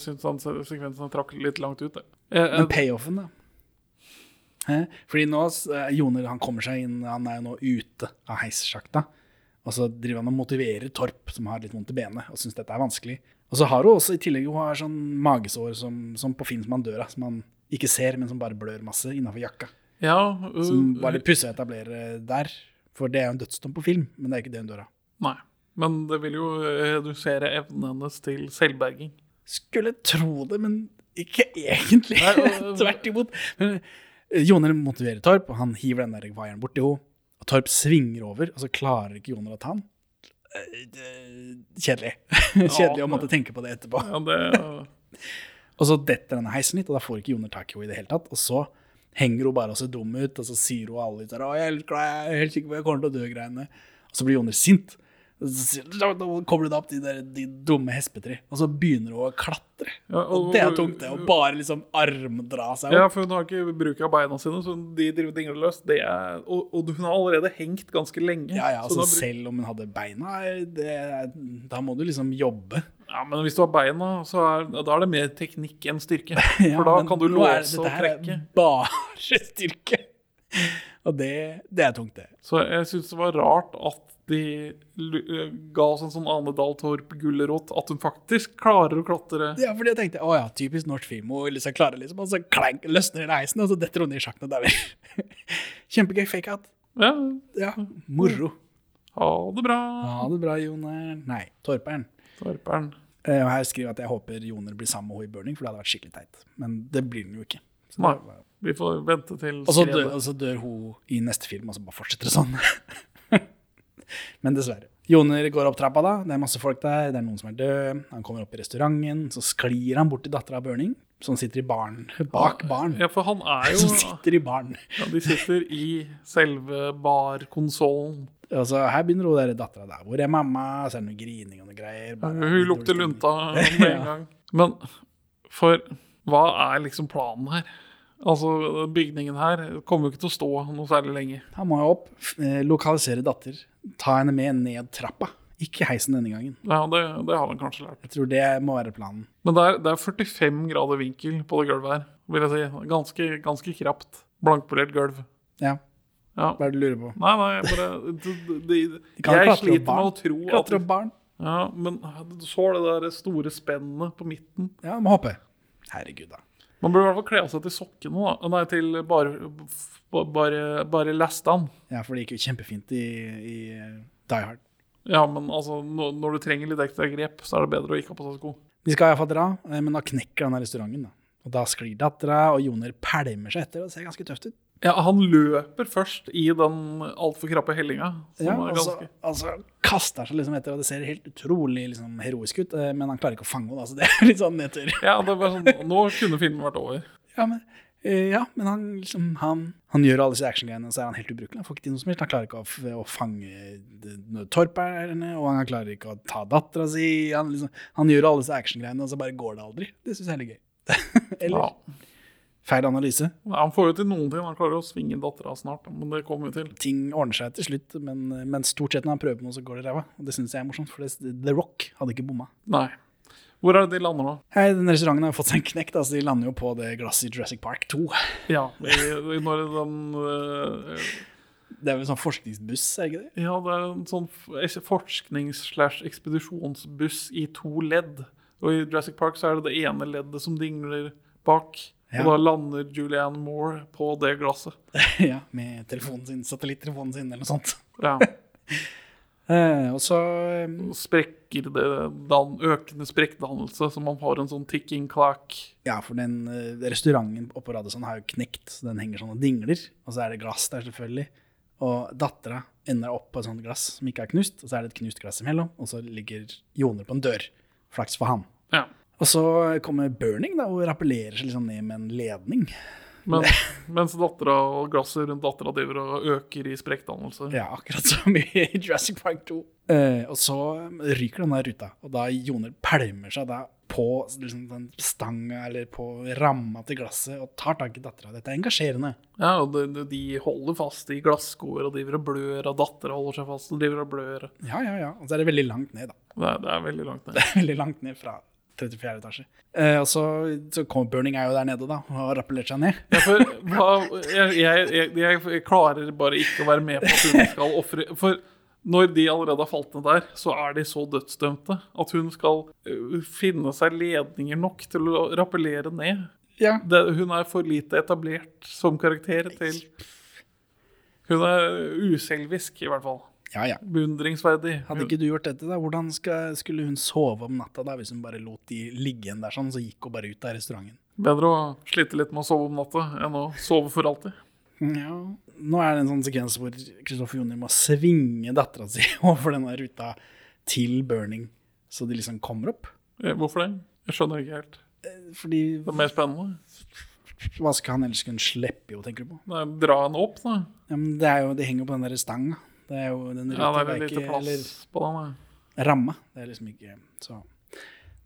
syns se- sekvensen trakk litt langt ut. jeg. Jeg- Men payoffen, da? Hæ? Fordi nå, eh, Joner han kommer seg inn, han er jo nå ute av heissjakta. Og så driver han og motiverer Torp, som har litt vondt i benet, og syns dette er vanskelig. Og så har hun også i tillegg hun har sånn magesår som, som på som dør av, som han ikke ser, men som bare blør masse innafor jakka. Ja, Som bare var litt pussig å etablere der. For det er jo en dødsdom på film, men det er ikke det hun dør av. Nei. Men det vil jo redusere evnen hennes til selvberging. Skulle tro det, men ikke egentlig. Nei, uh, Tvert imot. Men, eh, Joner motiverer Torp, og han hiver den der vaieren bort til henne. Og Torp svinger over, og så klarer ikke Joner å ta den. Eh, Kjedelig. Kjedelig å måtte tenke på det etterpå. Ja, det, Og så detter denne heisen litt, og da får ikke Joner tak i henne i det hele tatt. Og så henger hun bare og ser dum ut, og så sier hun alle litt der, «Å, jeg er helt sikker på at jeg kommer til å dø-greiene. Og så blir Joner sint. Så sier hun, «Da- da kommer du deg opp de, der, de dumme hespetre. Og så begynner hun å klatre. Ja, og, og- det er tungt, det. Å bare liksom armdra seg ja, opp. for hun har ikke bruk av beina sine, så de driver dingler løs. Det er, og, og hun har allerede hengt ganske lenge. Ja, ja, så altså Selv om hun hadde beina, det, da må du liksom jobbe. ja, men hvis du har beina, så er, da er det mer teknikk enn styrke. Ja, For da kan du låse og dette er trekke. Bare styrke. Og det, det er tungt, det. Så jeg syns det var rart at de eh, ga oss en sånn Ane Dahl Torp-gulrot, at hun faktisk klarer å klatre. Ja, fordi jeg tenkte å ja, typisk norsk film. Hun liksom klarer liksom, og så klang, løsner den heisen, og så detter hun ned i sjakken og dauer. Kjempegøy fake-out. Ja, Ja, moro. ha det bra. Ha det bra, Joner. Nei, Torperen. Torperen. Eh, Og her skriver jeg at jeg håper Joner blir sammen med henne i Burning, for det hadde vært skikkelig teit. Men det blir hun jo ikke. Så Nei. Vi får vente til og så dør hun i neste film, og så bare fortsetter det sånn. Men dessverre. Joner går opp trappa, da. Det er masse folk der. Det er noen som er død. Han kommer opp i restauranten. Så sklir han bort til dattera av Burning, som sitter i baren. Bak baren. Ja, for han er jo Som sitter i baren. ja, De sitter i selve barkonsollen. Altså, her begynner hun der dattera der. Hvor er mamma? Så er det noe grining og noe greier. Bare Hun lukter lunta med en gang. Men for hva er liksom planen her? Altså, bygningen her kommer jo ikke til å stå noe særlig lenge. Han må jo opp, eh, lokalisere datter, ta henne med ned trappa. Ikke heisen denne gangen. Ja, det, det har han kanskje lært. Jeg tror det må være planen. Men det er, det er 45 grader vinkel på det gulvet her, vil jeg si. Ganske, ganske krapt. Blankpolert gulv. Ja, Ja. hva er det du lurer på? Nei, nei, jeg bare det, det, Jeg sliter med å tro at Klatre opp barn. Ja, men du så det der store spennet på midten. Ja, må hoppe. Herregud, da. Man burde i hvert fall kle av seg til sokkene, da. Nei, til bare, bare, bare lestene. Ja, for det gikk jo kjempefint i, i Die Hard. Ja, men altså, når, når du trenger litt ekstra grep, så er det bedre å ikke ha på seg sko. De skal iallfall dra, eh, men da knekker den restauranten. da. Og da sklir dattera, og Joner pælmer seg etter, og det ser ganske tøft ut. Ja, han løper først i den altfor krappe hellinga. Som Ja, er og så ganske... altså, kaster seg liksom etter, og det ser helt utrolig liksom, heroisk ut, eh, men han klarer ikke å fange henne. Altså, det er litt sånn nedtur. Ja, det var sånn, nå kunne filmen vært over. Ja, men, eh, ja, men han, liksom, han, han gjør alle disse actiongreiene, og så er han helt ubrukelig. Han får ikke til noe som helst. Han klarer ikke å, å fange torperne, og han klarer ikke å ta dattera si. Han, liksom, han gjør alle disse actiongreiene, og så bare går det aldri. Det syns jeg er litt gøy. Eller Ja. Feil analyse. Nei, Han får jo til noen ting. Han klarer å svinge dattera snart, men det kommer jo til. Ting ordner seg til slutt, men, men stort sett når han prøver på noe, så går det ræva. Og det syns jeg er morsomt, for det, The Rock hadde ikke bomma. Nei. Hvor er det de lander nå? Hei, den restauranten har jo fått seg en knekk, Altså, de lander jo på det glasset i Jurassic Park 2. Ja, når den øh, Det er vel en sånn forskningsbuss, er det ikke det? Ja, det er en sånn forsknings-slash-ekspedisjonsbuss i to ledd. Og i Jurassic Park så er det det ene leddet som dingler bak. Ja. Og da lander Julianne Moore på det glasset. ja, med telefonen sin, satellittelefonen sin, eller noe sånt. Ja. Eh, og så eh, Sprekker det dan, økende sprekkdannelse, så man har en sånn ticking clock. Ja, for den uh, restauranten oppå Radisson har jo knekt, så den henger sånn og dingler. Og så er det glass der, selvfølgelig. Og dattera ender opp på et sånt glass som ikke er knust, og så er det et knust glass imellom, og så ligger Joner på en dør. Flaks for han. Ja. Og så kommer Burning, da, og rappellerer seg liksom ned med en ledning. Men, mens dattera og glasset rundt dattera driver og øker i sprekkdannelse. Ja, akkurat som i Jurassic Park 2. Eh, og så ryker den der ruta, og da Joner pælmer seg da på liksom, den stanga eller på ramma til glasset og tar tak i dattera. Dette er engasjerende. Ja, og de, de- de holder fast i glasskoer og driver og blør, og dattera holder seg fast og driver og blør. Ja, ja, ja. Og så er det veldig langt ned, da. Det det er veldig langt ned. Det er veldig langt ned fra 34. etasje. Eh, og så, så Burning er jo der nede, da, og har rappellert seg ned. Ja, for hva, jeg, jeg, jeg, jeg klarer bare ikke å være med på at hun skal ofre For når de allerede har falt ned der, så er de så dødsdømte at hun skal øh, finne seg ledninger nok til å rappellere ned. Ja. Det, hun er for lite etablert som karakter til Hun er uselvisk, i hvert fall. Ja, ja. Beundringsverdig. Hadde ikke du gjort dette, da, hvordan skal, skulle hun sove om natta da, hvis hun bare lot de ligge igjen der sånn, så gikk hun bare ut av restauranten? Bedre å slite litt med å sove om natta enn å sove for alltid. Ja. Nå er det en sånn sekvens hvor Kristoffer Joner må svinge dattera si over denne ruta til Burning, så de liksom kommer opp. Eh, Hvorfor det? Jeg skjønner ikke helt. Fordi Det er mer spennende. hva skal han ellers kunne slippe jo, tenker du på? Nei, dra henne opp, da. Ja, men det er jo, det henger jo på den der stanga. Det er jo den Ja, det er litt lite plass eller på den. da. Ramme. Det er liksom ikke så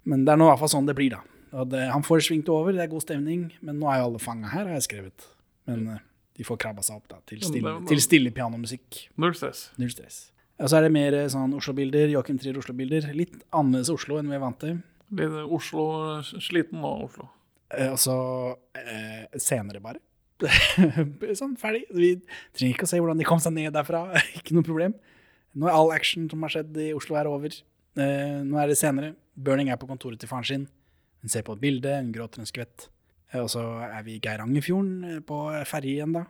Men det er nå i hvert fall sånn det blir, da. Det, han får svingt over, det er god stemning, men nå er jo alle fanga her, har jeg skrevet. Men eh, de får krabba seg opp da, til stille, til stille pianomusikk. Null stress. Null stress. Og så er det mer eh, sånn Oslo-bilder, Joakim Trier Oslo-bilder. Litt annerledes Oslo enn vi er vant til. Litt Oslo sliten nå, Oslo. Eh, Og så eh, senere, bare. sånn, ferdig. Vi trenger ikke å se hvordan de kom seg ned derfra. ikke noe problem. Nå er all action som har skjedd i Oslo, er over. Eh, nå er det senere. Burning er på kontoret til faren sin. Hun ser på et bilde, hun gråter en skvett. Eh, og så er vi i Geirangerfjorden eh, på ferje igjen, da.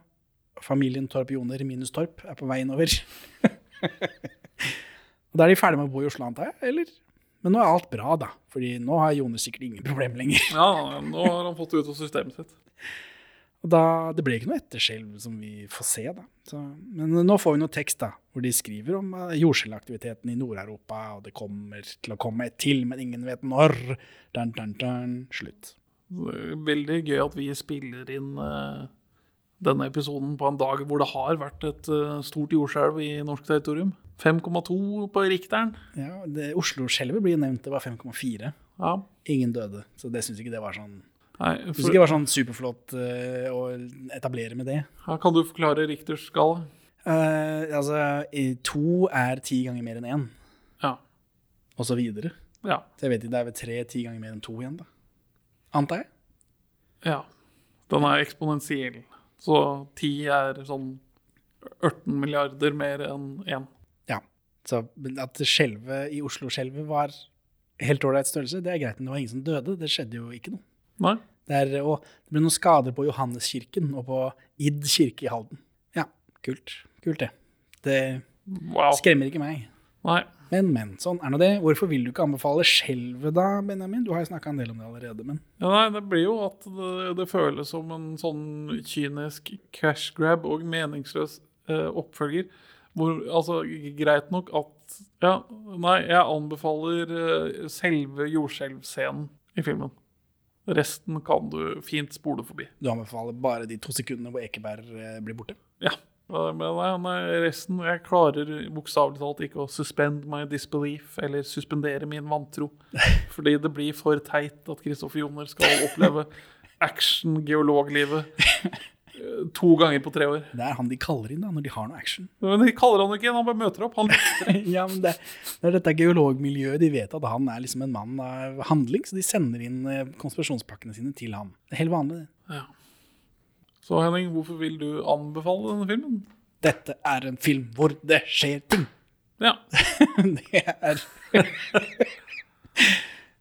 Familien Torp Joner minus Torp er på vei innover. og da er de ferdige med å bo i Oslo, antar jeg? Eller? Men nå er alt bra, da. Fordi nå har Joner sikkert ingen problem lenger. Ja, nå har han fått det ut av systemet sitt. Og da, Det ble ikke noe etterskjelv som vi får se, da. Så, men nå får vi noe tekst da, hvor de skriver om uh, jordskjelvaktiviteten i Nord-Europa, og det kommer til å komme et til, men ingen vet når. Dun, dun, dun. Slutt. Veldig gøy at vi spiller inn uh, denne episoden på en dag hvor det har vært et uh, stort jordskjelv i norsk territorium. 5,2 på rikteren. Ja, Oslo-skjelvet blir nevnt, det var 5,4. Ja. Ingen døde, så det syns ikke det var sånn Nei, for, ikke det var sånn superflott uh, å etablere med det. her kan du forklare Richters skala. Uh, altså, to er ti ganger mer enn én, Ja. og så videre. Ja. Så jeg vet ikke, det er vel tre ti ganger mer enn to igjen, da. Antar jeg. ja. Den er eksponentiell. Så ti er sånn 18 milliarder mer enn én. Ja. Så at skjelvet i Oslo-skjelvet var helt ålreit størrelse, det er greit, men det var ingen som døde. Det skjedde jo ikke noe. Nei? Det, er, og det ble noen skader på Johanneskirken og på Id kirke i Halden. Ja, kult. Kult, det. Det Wow. skremmer ikke meg. Nei. Men, men. Sånn er nå det. Hvorfor vil du ikke anbefale skjelvet, da, Benjamin? Du har jo snakka en del om det allerede, men Ja, nei, det blir jo at det, det føles som en sånn kynisk cash grab og meningsløs eh, oppfølger. Hvor, altså, greit nok at Ja, nei, jeg anbefaler eh, selve jordskjelvscenen i filmen. Resten kan du fint spole forbi. du anbefaler bare de to sekundene hvor Ekeberg eh, blir borte. Ja. eh, Men nei, resten Jeg klarer bokstavelig talt ikke å suspend my disbelief eller suspendere min vantro. Fordi det blir for teit at Kristoffer Joner skal oppleve action-geologlivet eh, to ganger på tre år. Det er han de kaller inn da, når de har noe action. Men de kaller han ikke inn, han bare møter opp. Han ja, men det, det er dette geologmiljøet. De vet at han er liksom en mann av handling, så de sender inn eh, konspirasjonspakkene sine til han. Det er helt vanlig. det. Så Henning, hvorfor vil du anbefale denne filmen? Dette er en film hvor det skjer ting. Ja. det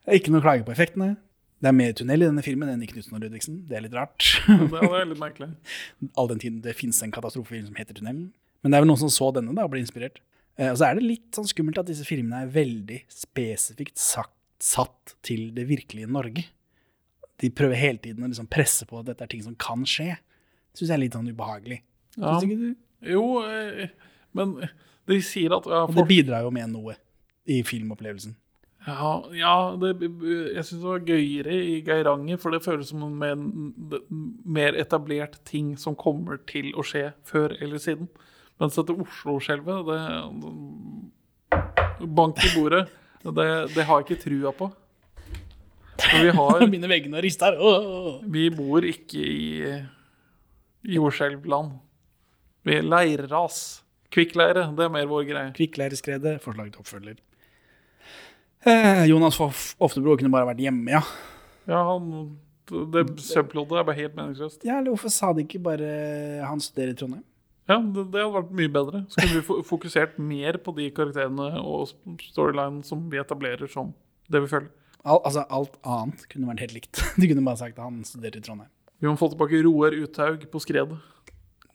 er ikke noe klage på effektene. Det er mer tunnel i denne filmen enn i Knutsen og Ludvigsen. Det er litt rart. Det er litt merkelig. All den tiden det finnes en katastrofefilm som heter Tunnelen. Men det er vel noen som så denne da og ble inspirert. Eh, og så er det litt sånn skummelt at disse filmene er veldig spesifikt sagt, satt til det virkelige Norge. De prøver hele tiden å liksom presse på at dette er ting som kan skje. Det syns jeg er litt sånn ubehagelig. Ja. Syns ikke du? Jo, eh, men de sier at ja, Og det bidrar jo med noe i filmopplevelsen. Ja, ja det, jeg syns det var gøyere i Geiranger, for det føles som en mer, etablert ting som kommer til å skje før eller siden. Mens dette Oslo-skjelvet, det, det Bank i bordet, det, det har jeg ikke trua på. For vi har Mine veggene rister. Åh! Vi bor ikke i jordskjelvland. Vi er leirras. Kvikkleire, det er mer vår greie. Kvikkleireskredet, forslag til oppfølger. Eh, Jonas Oftebro kunne bare vært hjemme, ja. Ja, han, det søppelhodet er bare helt meningsløst. Ja, eller hvorfor sa de ikke bare han studerer i Trondheim? Ja, det, det hadde vært mye bedre. Skulle vi fokusert mer på de karakterene og storyline som vi etablerer som det vi føler. Al altså, alt annet kunne vært helt likt. De kunne bare sagt at han studerer i Trondheim. Vi må få tilbake Roar Uthaug på skredet.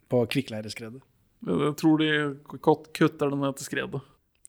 På Kvikkleireskredet. Jeg tror de kutter det ned til skredet.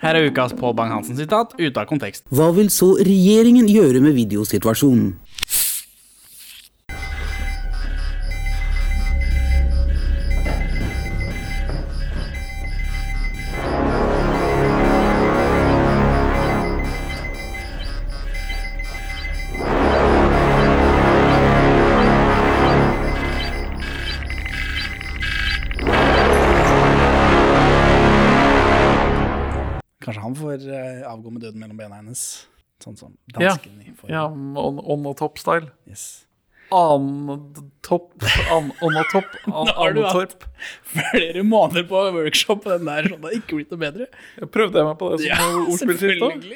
Her er ukas Pål Bang-Hansen-sitat ute av kontekst. Hva vil så regjeringen gjøre med videosituasjonen? Han får eh, avgå med døden mellom bena hennes. Sånn som Ja, dansken i forrige. ja on, on og topp-style. Yes. An-topp, an, on og topp, an, Nå har du Annetorp. hatt flere måneder på workshop, den der sånn, det har ikke blitt noe bedre. Jeg prøvde meg på det som Ja, ordspill sist òg?